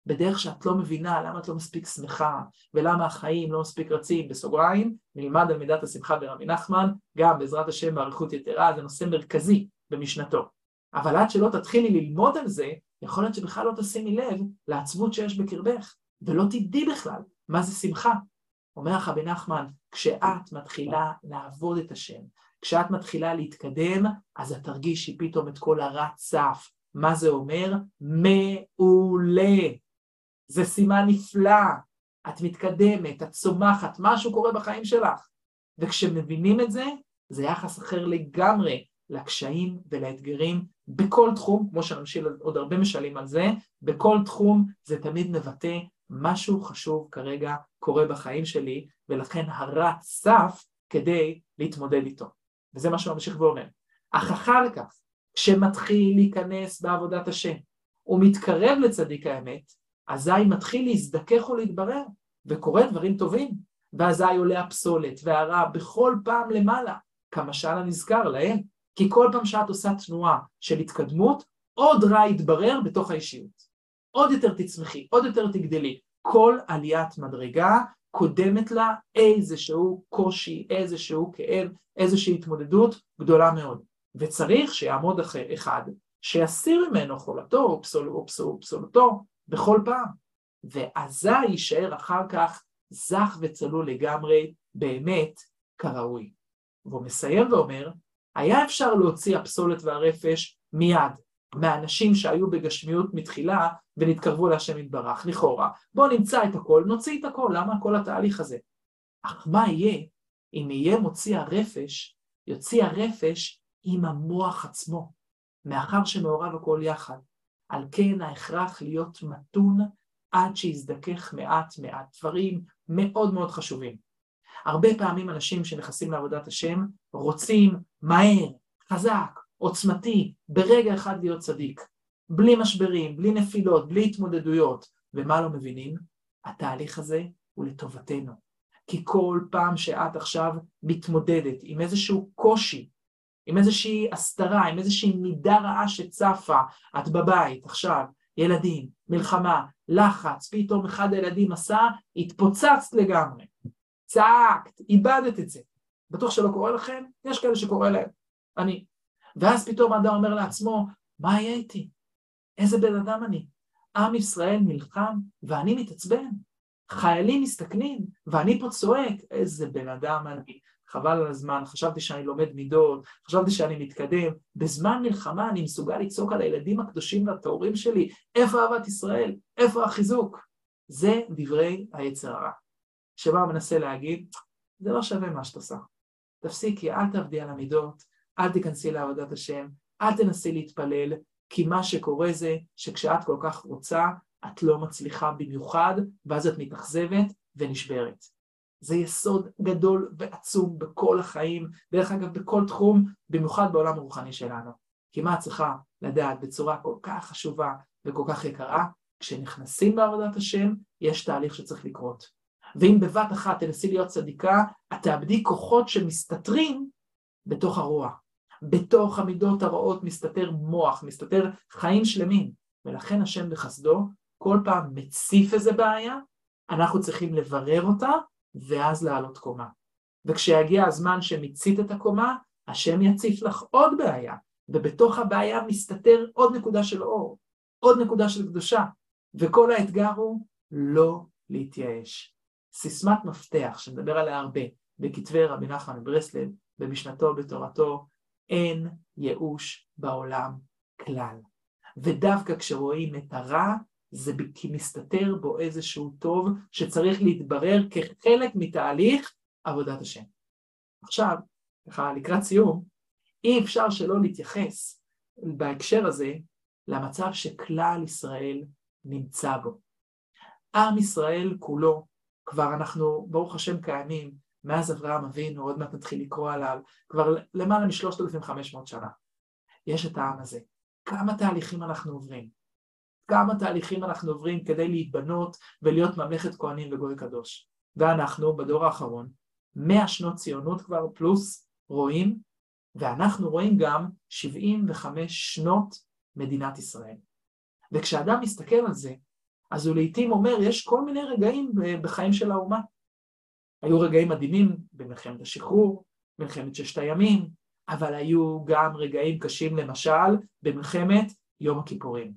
בדרך שאת לא מבינה למה את לא מספיק שמחה ולמה החיים לא מספיק רצים, בסוגריים, נלמד על מידת השמחה ברבי נחמן, גם בעזרת השם באריכות יתרה, זה נושא מרכזי במשנתו. אבל עד שלא תתחילי ללמוד על זה, יכול להיות שבכלל לא תשימי לב לעצבות שיש בקרבך, ולא תדעי בכלל מה זה שמחה. אומר לך רבי נחמן, כשאת מתחילה לעבוד את השם, כשאת מתחילה להתקדם, אז את תרגישי פתאום את כל הרע צף. מה זה אומר? מעולה. זה סימן נפלא. את מתקדמת, את צומחת, משהו קורה בחיים שלך. וכשמבינים את זה, זה יחס אחר לגמרי לקשיים ולאתגרים בכל תחום, כמו שנמשיל עוד הרבה משלים על זה, בכל תחום זה תמיד מבטא משהו חשוב כרגע קורה בחיים שלי, ולכן הרע סף כדי להתמודד איתו. וזה מה שהוא ממשיך ואומר. אך אחר כך, כשמתחיל להיכנס בעבודת השם, הוא מתקרב לצדיק האמת, אזי מתחיל להזדכך ולהתברר, וקורה דברים טובים, ואזי עולה הפסולת והרע בכל פעם למעלה, כמשל הנזכר להם, כי כל פעם שאת עושה תנועה של התקדמות, עוד רע יתברר בתוך האישיות. עוד יותר תצמחי, עוד יותר תגדלי. כל עליית מדרגה קודמת לה איזשהו קושי, איזשהו כאב, איזושהי התמודדות גדולה מאוד. וצריך שיעמוד אחר אחד, שיסיר ממנו חולתו או פסול, פסול, פסולתו בכל פעם. ואזי יישאר אחר כך זך וצלול לגמרי, באמת כראוי. והוא מסיים ואומר, היה אפשר להוציא הפסולת והרפש מיד, מהאנשים שהיו בגשמיות מתחילה ונתקרבו להשם יתברך, לכאורה. בואו נמצא את הכל, נוציא את הכל, למה כל התהליך הזה? אך מה יהיה אם יהיה מוציא הרפש, יוציא הרפש עם המוח עצמו, מאחר שמעורב הכל יחד. על כן ההכרח להיות מתון עד שיזדכך מעט מעט. דברים מאוד מאוד חשובים. הרבה פעמים אנשים שנכנסים לעבודת השם רוצים מהר, חזק, עוצמתי, ברגע אחד להיות צדיק. בלי משברים, בלי נפילות, בלי התמודדויות. ומה לא מבינים? התהליך הזה הוא לטובתנו. כי כל פעם שאת עכשיו מתמודדת עם איזשהו קושי, עם איזושהי הסתרה, עם איזושהי מידה רעה שצפה, את בבית עכשיו, ילדים, מלחמה, לחץ, פתאום אחד הילדים עשה, התפוצצת לגמרי. צעקת, איבדת את זה. בטוח שלא קורה לכם? יש כאלה שקורה להם. אני. ואז פתאום האדם אומר לעצמו, מה יהיה איתי? איזה בן אדם אני? עם ישראל נלחם ואני מתעצבן. חיילים מסתכנים ואני פה צועק, איזה בן אדם אני. חבל על הזמן, חשבתי שאני לומד מידות, חשבתי שאני מתקדם. בזמן מלחמה אני מסוגל לצעוק על הילדים הקדושים והטהורים שלי, איפה אהבת ישראל? איפה החיזוק? זה דברי היצר הרע. שבה הוא מנסה להגיד, זה לא שווה מה שאת עושה. תפסיקי, אל תעבדי על המידות, אל תיכנסי לעבודת השם, אל תנסי להתפלל, כי מה שקורה זה שכשאת כל כך רוצה, את לא מצליחה במיוחד, ואז את מתאכזבת ונשברת. זה יסוד גדול ועצום בכל החיים, דרך אגב בכל תחום, במיוחד בעולם הרוחני שלנו. כי מה את צריכה לדעת בצורה כל כך חשובה וכל כך יקרה? כשנכנסים בעבודת השם, יש תהליך שצריך לקרות. ואם בבת אחת תנסי להיות צדיקה, את תאבדי כוחות שמסתתרים בתוך הרוע. בתוך המידות הרעות מסתתר מוח, מסתתר חיים שלמים, ולכן השם בחסדו כל פעם מציף איזה בעיה, אנחנו צריכים לברר אותה ואז לעלות קומה. וכשיגיע הזמן שמיצית את הקומה, השם יציף לך עוד בעיה, ובתוך הבעיה מסתתר עוד נקודה של אור, עוד נקודה של קדושה, וכל האתגר הוא לא להתייאש. סיסמת מפתח שמדבר עליה הרבה בכתבי רבי נחמן מברסלב, במשנתו, בתורתו, אין ייאוש בעולם כלל. ודווקא כשרואים את הרע, זה כי מסתתר בו איזשהו טוב שצריך להתברר כחלק מתהליך עבודת השם. עכשיו, ככה לקראת סיום, אי אפשר שלא להתייחס בהקשר הזה למצב שכלל ישראל נמצא בו. עם ישראל כולו, כבר אנחנו ברוך השם קיימים מאז אברהם אבינו, עוד מעט נתחיל לקרוא עליו, כבר למעלה מ-3,500 שנה. יש את העם הזה. כמה תהליכים אנחנו עוברים? כמה תהליכים אנחנו עוברים כדי להתבנות ולהיות ממלכת כהנים וגוי קדוש. ואנחנו, בדור האחרון, מאה שנות ציונות כבר פלוס, רואים, ואנחנו רואים גם 75 שנות מדינת ישראל. וכשאדם מסתכל על זה, אז הוא לעיתים אומר, יש כל מיני רגעים בחיים של האומה. היו רגעים מדהימים במלחמת השחרור, מלחמת ששת הימים, אבל היו גם רגעים קשים למשל במלחמת יום הכיפורים.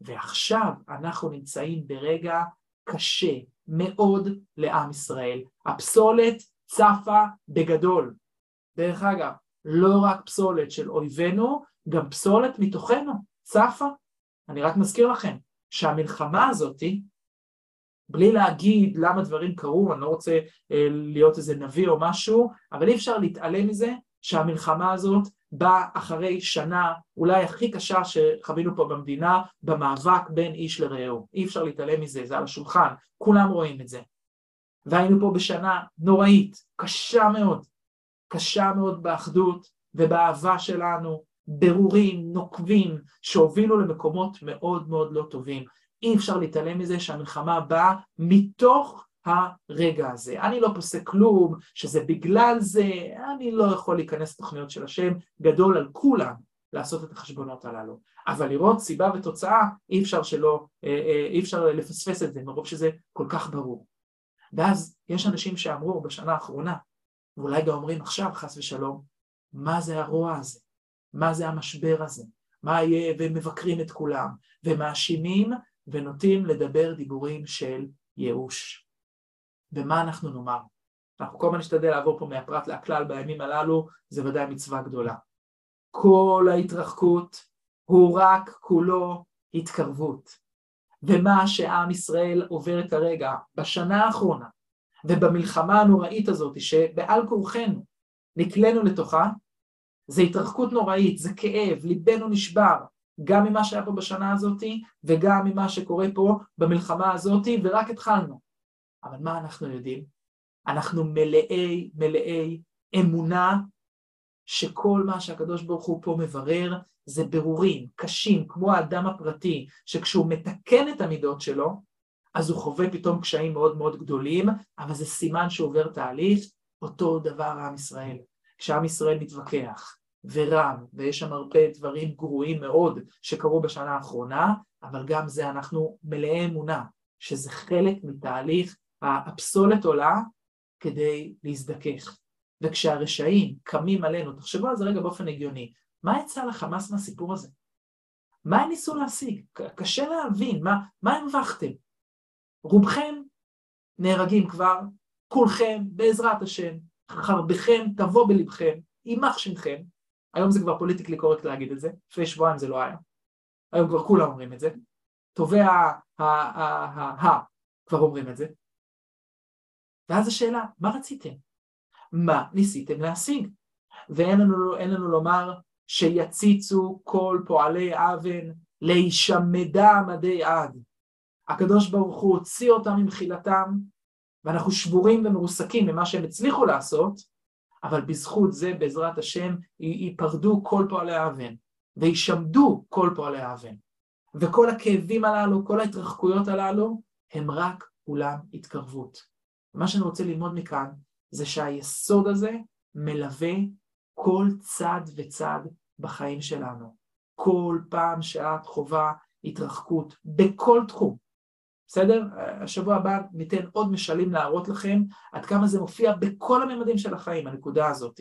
ועכשיו אנחנו נמצאים ברגע קשה מאוד לעם ישראל. הפסולת צפה בגדול. דרך אגב, לא רק פסולת של אויבינו, גם פסולת מתוכנו צפה. אני רק מזכיר לכם שהמלחמה הזאתי, בלי להגיד למה דברים קרו, אני לא רוצה אה, להיות איזה נביא או משהו, אבל אי אפשר להתעלם מזה שהמלחמה הזאת באה אחרי שנה אולי הכי קשה שחווינו פה במדינה במאבק בין איש לרעהו. אי אפשר להתעלם מזה, זה על השולחן, כולם רואים את זה. והיינו פה בשנה נוראית, קשה מאוד, קשה מאוד באחדות ובאהבה שלנו, ברורים, נוקבים, שהובילו למקומות מאוד מאוד לא טובים. אי אפשר להתעלם מזה שהמלחמה באה מתוך הרגע הזה. אני לא פוסק כלום, שזה בגלל זה, אני לא יכול להיכנס לתוכניות של השם, גדול על כולם לעשות את החשבונות הללו. אבל לראות סיבה ותוצאה, אי אפשר שלא, אה, אה, אי אפשר לפספס את זה, מרוב שזה כל כך ברור. ואז יש אנשים שאמרו בשנה האחרונה, ואולי גם אומרים עכשיו, חס ושלום, מה זה הרוע הזה? מה זה המשבר הזה? מה יהיה, ומבקרים את כולם, ומאשימים ונוטים לדבר דיבורים של ייאוש. ומה אנחנו נאמר? אנחנו כל הזמן נשתדל לעבור פה מהפרט לכלל בימים הללו, זה ודאי מצווה גדולה. כל ההתרחקות הוא רק כולו התקרבות. ומה שעם ישראל עובר כרגע, בשנה האחרונה, ובמלחמה הנוראית הזאת, שבעל כורחנו נקלנו לתוכה, זה התרחקות נוראית, זה כאב, ליבנו נשבר, גם ממה שהיה פה בשנה הזאת וגם ממה שקורה פה במלחמה הזאת, ורק התחלנו. אבל מה אנחנו יודעים? אנחנו מלאי מלאי אמונה שכל מה שהקדוש ברוך הוא פה מברר זה ברורים קשים, כמו האדם הפרטי, שכשהוא מתקן את המידות שלו, אז הוא חווה פתאום קשיים מאוד מאוד גדולים, אבל זה סימן שהוא עובר תהליך, אותו דבר עם ישראל. כשעם ישראל מתווכח ורם, ויש שם הרבה דברים גרועים מאוד שקרו בשנה האחרונה, אבל גם זה אנחנו מלאי אמונה, שזה חלק מתהליך הפסולת עולה כדי להזדכך. וכשהרשעים קמים עלינו, תחשבו על זה רגע באופן הגיוני, מה יצא לחמאס מהסיפור הזה? מה הם ניסו להשיג? קשה להבין, מה, מה הרווחתם? רובכם נהרגים כבר, כולכם בעזרת השם, חרבכם תבוא בלבכם, יימח שמכם, היום זה כבר פוליטיקלי קורקט להגיד את זה, לפני שבועיים זה לא היה, היום כבר כולם אומרים את זה, טובי ה... כבר אומרים את זה, ואז השאלה, מה רציתם? מה ניסיתם להשיג? ואין לנו, לנו לומר שיציצו כל פועלי אוון להישמדה מדי עד. הקדוש ברוך הוא הוציא אותם ממחילתם, ואנחנו שבורים ומרוסקים ממה שהם הצליחו לעשות, אבל בזכות זה, בעזרת השם, ייפרדו כל פועלי האבן, וישמדו כל פועלי האבן. וכל הכאבים הללו, כל ההתרחקויות הללו, הם רק כולם התקרבות. מה שאני רוצה ללמוד מכאן, זה שהיסוד הזה מלווה כל צד וצד בחיים שלנו. כל פעם שאת חווה התרחקות, בכל תחום, בסדר? השבוע הבא ניתן עוד משלים להראות לכם עד כמה זה מופיע בכל הממדים של החיים, הנקודה הזאת.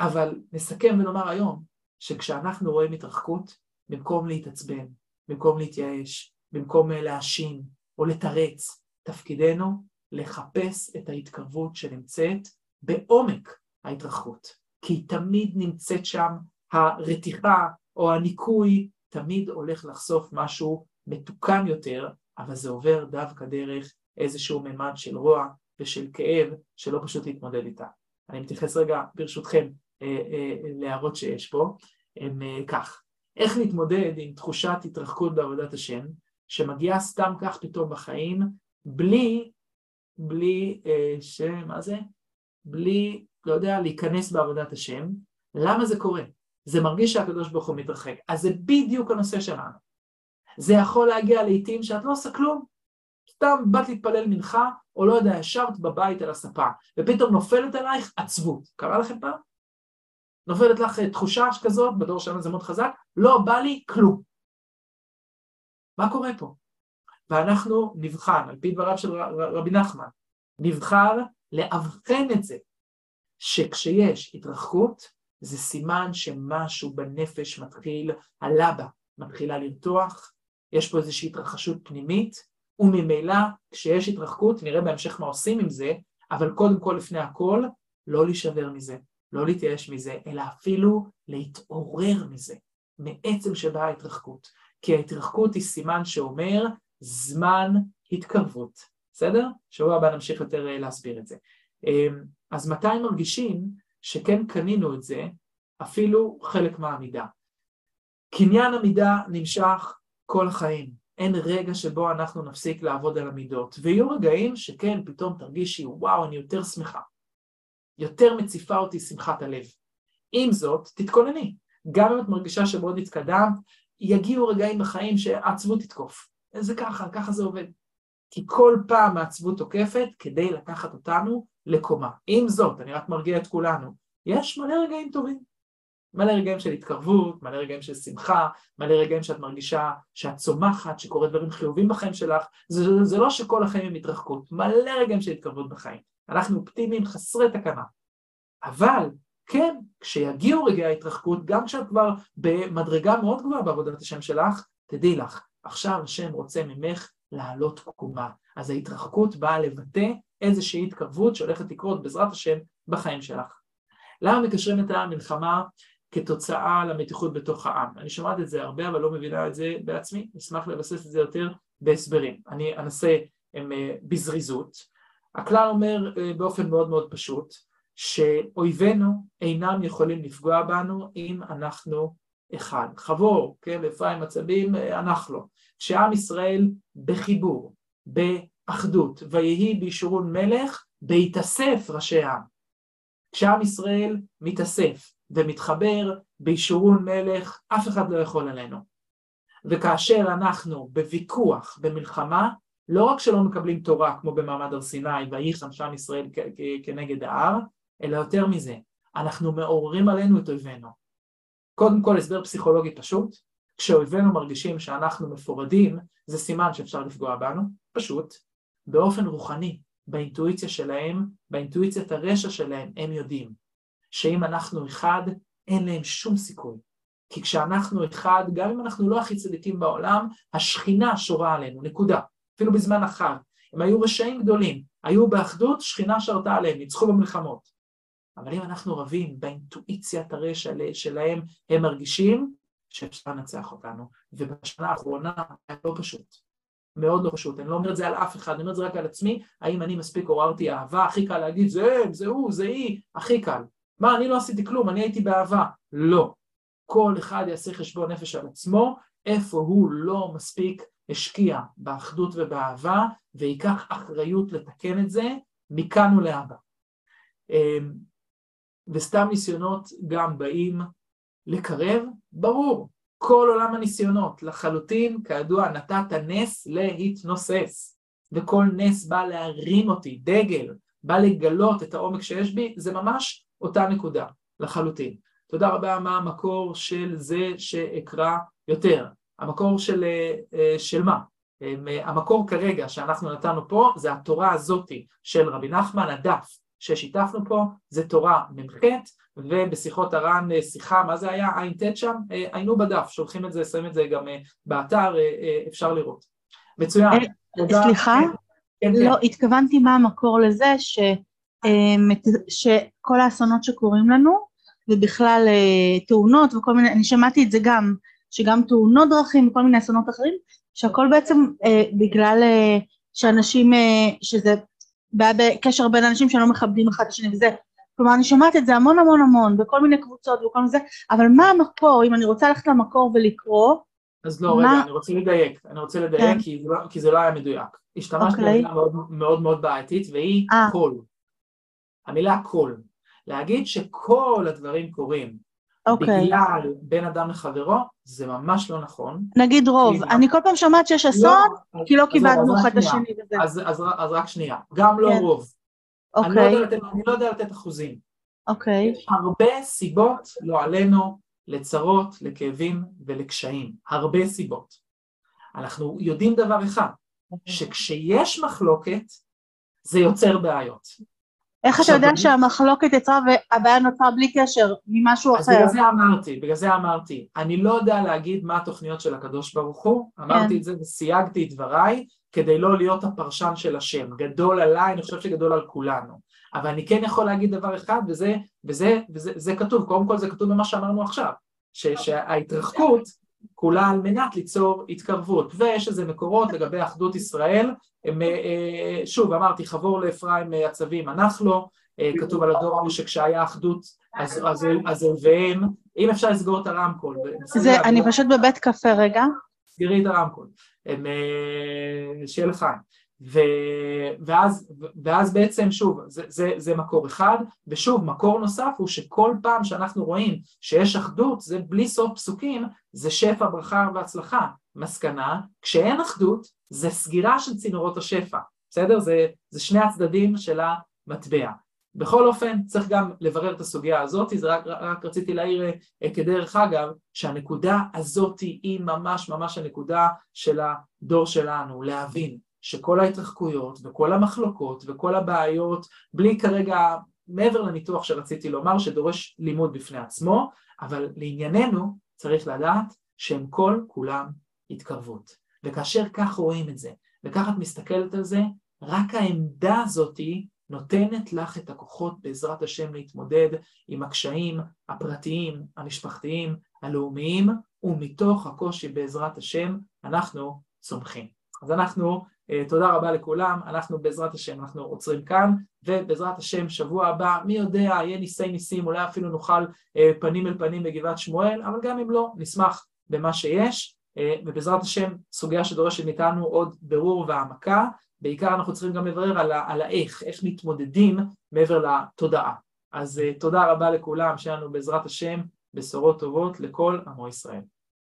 אבל נסכם ונאמר היום שכשאנחנו רואים התרחקות, במקום להתעצבן, במקום להתייאש, במקום להאשים או לתרץ, תפקידנו לחפש את ההתקרבות שנמצאת בעומק ההתרחקות, כי תמיד נמצאת שם, הרתיחה או הניקוי תמיד הולך לחשוף משהו מתוקן יותר אבל זה עובר דווקא דרך איזשהו ממד של רוע ושל כאב שלא פשוט להתמודד איתה. אני מתייחס רגע ברשותכם אה, אה, להערות שיש פה, הם אה, כך, איך להתמודד עם תחושת התרחקות בעבודת השם שמגיעה סתם כך פתאום בחיים בלי, בלי ש... מה זה? בלי, לא יודע, להיכנס בעבודת השם. למה זה קורה? זה מרגיש שהקדוש ברוך הוא מתרחק. אז זה בדיוק הנושא שלנו. זה יכול להגיע לעיתים שאת לא עושה כלום. סתם באת להתפלל מנחה, או לא יודע, ישבת בבית על הספה, ופתאום נופלת עלייך עצבות. קרה לכם פעם? נופלת לך תחושה כזאת, בדור שלנו זה מאוד חזק, לא בא לי כלום. מה קורה פה? ואנחנו נבחן, על פי דבריו של רבי נחמן, נבחר לאבחן את זה, שכשיש התרחקות, זה סימן שמשהו בנפש מתחיל, הלבה מתחילה לרתוח, יש פה איזושהי התרחשות פנימית, וממילא כשיש התרחקות, נראה בהמשך מה עושים עם זה, אבל קודם כל לפני הכל, לא להישבר מזה, לא להתייאש מזה, אלא אפילו להתעורר מזה, מעצם שבאה ההתרחקות. כי ההתרחקות היא סימן שאומר זמן התקרבות, בסדר? שבוע הבא נמשיך יותר אה, להסביר את זה. אמ, אז מתי מרגישים שכן קנינו את זה, אפילו חלק מהעמידה. קניין עמידה נמשך כל החיים, אין רגע שבו אנחנו נפסיק לעבוד על המידות, ויהיו רגעים שכן, פתאום תרגישי, וואו, אני יותר שמחה, יותר מציפה אותי שמחת הלב. עם זאת, תתכונני, גם אם את מרגישה שמאוד התקדמת, יגיעו רגעים בחיים שהעצבות תתקוף. זה ככה, ככה זה עובד. כי כל פעם העצבות תוקפת כדי לקחת אותנו לקומה. עם זאת, אני רק מרגיע את כולנו, יש מלא רגעים טובים. מלא רגעים של התקרבות, מלא רגעים של שמחה, מלא רגעים שאת מרגישה שאת צומחת, שקורים דברים חיובים בחיים שלך, זה, זה לא שכל החיים הם התרחקות, מלא רגעים של התקרבות בחיים. אנחנו אופטימיים חסרי תקנה. אבל כן, כשיגיעו רגעי ההתרחקות, גם כשאת כבר במדרגה מאוד גבוהה בעבודת השם שלך, תדעי לך, עכשיו השם רוצה ממך לעלות קומה. אז ההתרחקות באה לבטא איזושהי התקרבות שהולכת לקרות בעזרת השם בחיים שלך. למה מקשרים את המלחמה כתוצאה למתיחות בתוך העם? אני שומעת את זה הרבה אבל לא מבינה את זה בעצמי, אשמח לבסס את זה יותר בהסברים. אני אנסה הם, אה, בזריזות. הכלל אומר אה, באופן מאוד מאוד פשוט, שאויבינו אינם יכולים לפגוע בנו אם אנחנו אחד. חבור, כן, אפרים עצבים, אה, אנחנו. כשעם ישראל בחיבור, באחדות, ויהי בישורון מלך, בהתאסף ראשי העם. כשעם ישראל מתאסף ומתחבר בישורון מלך, אף אחד לא יכול עלינו. וכאשר אנחנו בוויכוח, במלחמה, לא רק שלא מקבלים תורה כמו במעמד הר סיני, ויחן שם ישראל כנגד ההר, אלא יותר מזה, אנחנו מעוררים עלינו את אויבינו. קודם כל הסבר פסיכולוגי פשוט, כשאויבינו מרגישים שאנחנו מפורדים, זה סימן שאפשר לפגוע בנו, פשוט, באופן רוחני, באינטואיציה שלהם, באינטואיציית הרשע שלהם, הם יודעים שאם אנחנו אחד, אין להם שום סיכוי. כי כשאנחנו אחד, גם אם אנחנו לא הכי צדיקים בעולם, השכינה שורה עלינו, נקודה. אפילו בזמן החג. הם היו רשעים גדולים, היו באחדות, שכינה שרתה עליהם, ניצחו במלחמות. אבל אם אנחנו רבים באינטואיציית הרשע שלהם, הם מרגישים שאפשר לנצח אותנו. ובשנה האחרונה היה לא פשוט. מאוד לא פשוט, אני לא אומר את זה על אף אחד, אני אומר את זה רק על עצמי, האם אני מספיק עוררתי אהבה, הכי קל להגיד זה הם, זה הוא, זה היא, הכי קל. מה, אני לא עשיתי כלום, אני הייתי באהבה. לא. כל אחד יעשה חשבון נפש על עצמו, איפה הוא לא מספיק השקיע באחדות ובאהבה, וייקח אחריות לתקן את זה מכאן ולהבא. אמ, וסתם ניסיונות גם באים לקרב, ברור, כל עולם הניסיונות, לחלוטין, כידוע, נתת נס להתנוסס, וכל נס בא להרים אותי, דגל, בא לגלות את העומק שיש בי, זה ממש אותה נקודה, לחלוטין. תודה רבה, מה המקור של זה שאקרא יותר? המקור של, אה, של מה? אה, המקור כרגע שאנחנו נתנו פה זה התורה הזאתי של רבי נחמן, הדף ששיתפנו פה, זה תורה מ"ח, ובשיחות הר"ן אה, שיחה, מה זה היה? ע"ט שם? אה, היינו בדף, שולחים את זה, שמים את זה גם אה, באתר, אפשר לראות. מצוין. סליחה? כן, כן. לא, התכוונתי מה המקור לזה, ש, שכל האסונות שקורים לנו, ובכלל תאונות וכל מיני, אני שמעתי את זה גם, שגם תאונות דרכים וכל מיני אסונות אחרים, שהכל בעצם בגלל שאנשים, שזה בעיה בקשר בין אנשים שלא מכבדים אחד את השני וזה, כלומר אני שומעת את זה המון המון המון בכל מיני קבוצות וכל מיני זה, אבל מה המקור, אם אני רוצה ללכת למקור ולקרוא אז לא, מה... רגע, אני רוצה לדייק, אני רוצה לדייק כן. כי, זה לא, כי זה לא היה מדויק. השתמשת okay. אוקיי. במילה מאוד, מאוד מאוד בעייתית והיא 아. אה. קול. המילה כל. להגיד שכל הדברים קורים okay. אוקיי. בגלל בין אדם לחברו, זה ממש לא נכון. נגיד רוב, כי- אני כל פעם שומעת שיש אסון, לא, כי לא אז אחד את. השני וזה. אז, אז, אז רק שנייה, גם לא כן. רוב. אני, לא אוקיי, יודע לתת, אני לא יודע לתת אחוזים. אוקיי, יש הרבה סיבות, לא עלינו, לצרות, לכאבים ולקשיים. הרבה סיבות. אנחנו יודעים דבר אחד, שכשיש מחלוקת, זה יוצר בעיות. איך אתה יודע שהמחלוקת יצרה והבעיה נוצרה בלי קשר ממשהו אז אחר? בגלל זה אמרתי, בגלל זה אמרתי, אני לא יודע להגיד מה התוכניות של הקדוש ברוך הוא, אמרתי כן. את זה וסייגתי את דבריי, כדי לא להיות הפרשן של השם. גדול עליי, אני חושב שגדול על כולנו. אבל אני כן יכול להגיד דבר אחד, וזה, וזה, וזה זה כתוב, קודם כל זה כתוב במה שאמרנו עכשיו, ש, שההתרחקות כולה על מנת ליצור התקרבות, ויש איזה מקורות לגבי אחדות ישראל, הם, אה, אה, שוב אמרתי, חבור לאפרים אה, עצבים ענך לו, אה, כתוב על הדור ההוא שכשהיה אחדות אז, אז, אז אויביהם, אם אפשר לסגור את הרמקול? זה, אני פשוט בבית קפה רגע. סגרי את הרמקול, שיהיה לחיים. ו, ואז, ואז בעצם שוב, זה, זה, זה מקור אחד, ושוב, מקור נוסף הוא שכל פעם שאנחנו רואים שיש אחדות, זה בלי סוף פסוקים, זה שפע, ברכה והצלחה. מסקנה, כשאין אחדות, זה סגירה של צינורות השפע, בסדר? זה, זה שני הצדדים של המטבע. בכל אופן, צריך גם לברר את הסוגיה הזאת, זה רק, רק רציתי להעיר אה, כדרך אגב, שהנקודה הזאת היא ממש ממש הנקודה של הדור שלנו, להבין שכל ההתרחקויות וכל המחלוקות וכל הבעיות, בלי כרגע, מעבר לניתוח שרציתי לומר, שדורש לימוד בפני עצמו, אבל לענייננו צריך לדעת שהם כל כולם התקרבות. וכאשר כך רואים את זה, וכך את מסתכלת על זה, רק העמדה הזאתי נותנת לך את הכוחות בעזרת השם להתמודד עם הקשיים הפרטיים, המשפחתיים, הלאומיים, ומתוך הקושי בעזרת השם אנחנו צומחים. אז אנחנו, תודה רבה לכולם, אנחנו בעזרת השם, אנחנו עוצרים כאן, ובעזרת השם שבוע הבא, מי יודע, יהיה ניסי ניסים, אולי אפילו נוכל פנים אל פנים בגבעת שמואל, אבל גם אם לא, נשמח במה שיש, ובעזרת השם סוגיה שדורשת מאיתנו עוד ברור והעמקה, בעיקר אנחנו צריכים גם לברר על, על האיך, איך מתמודדים מעבר לתודעה. אז תודה רבה לכולם, שיהיה לנו בעזרת השם בשורות טובות לכל עמו ישראל.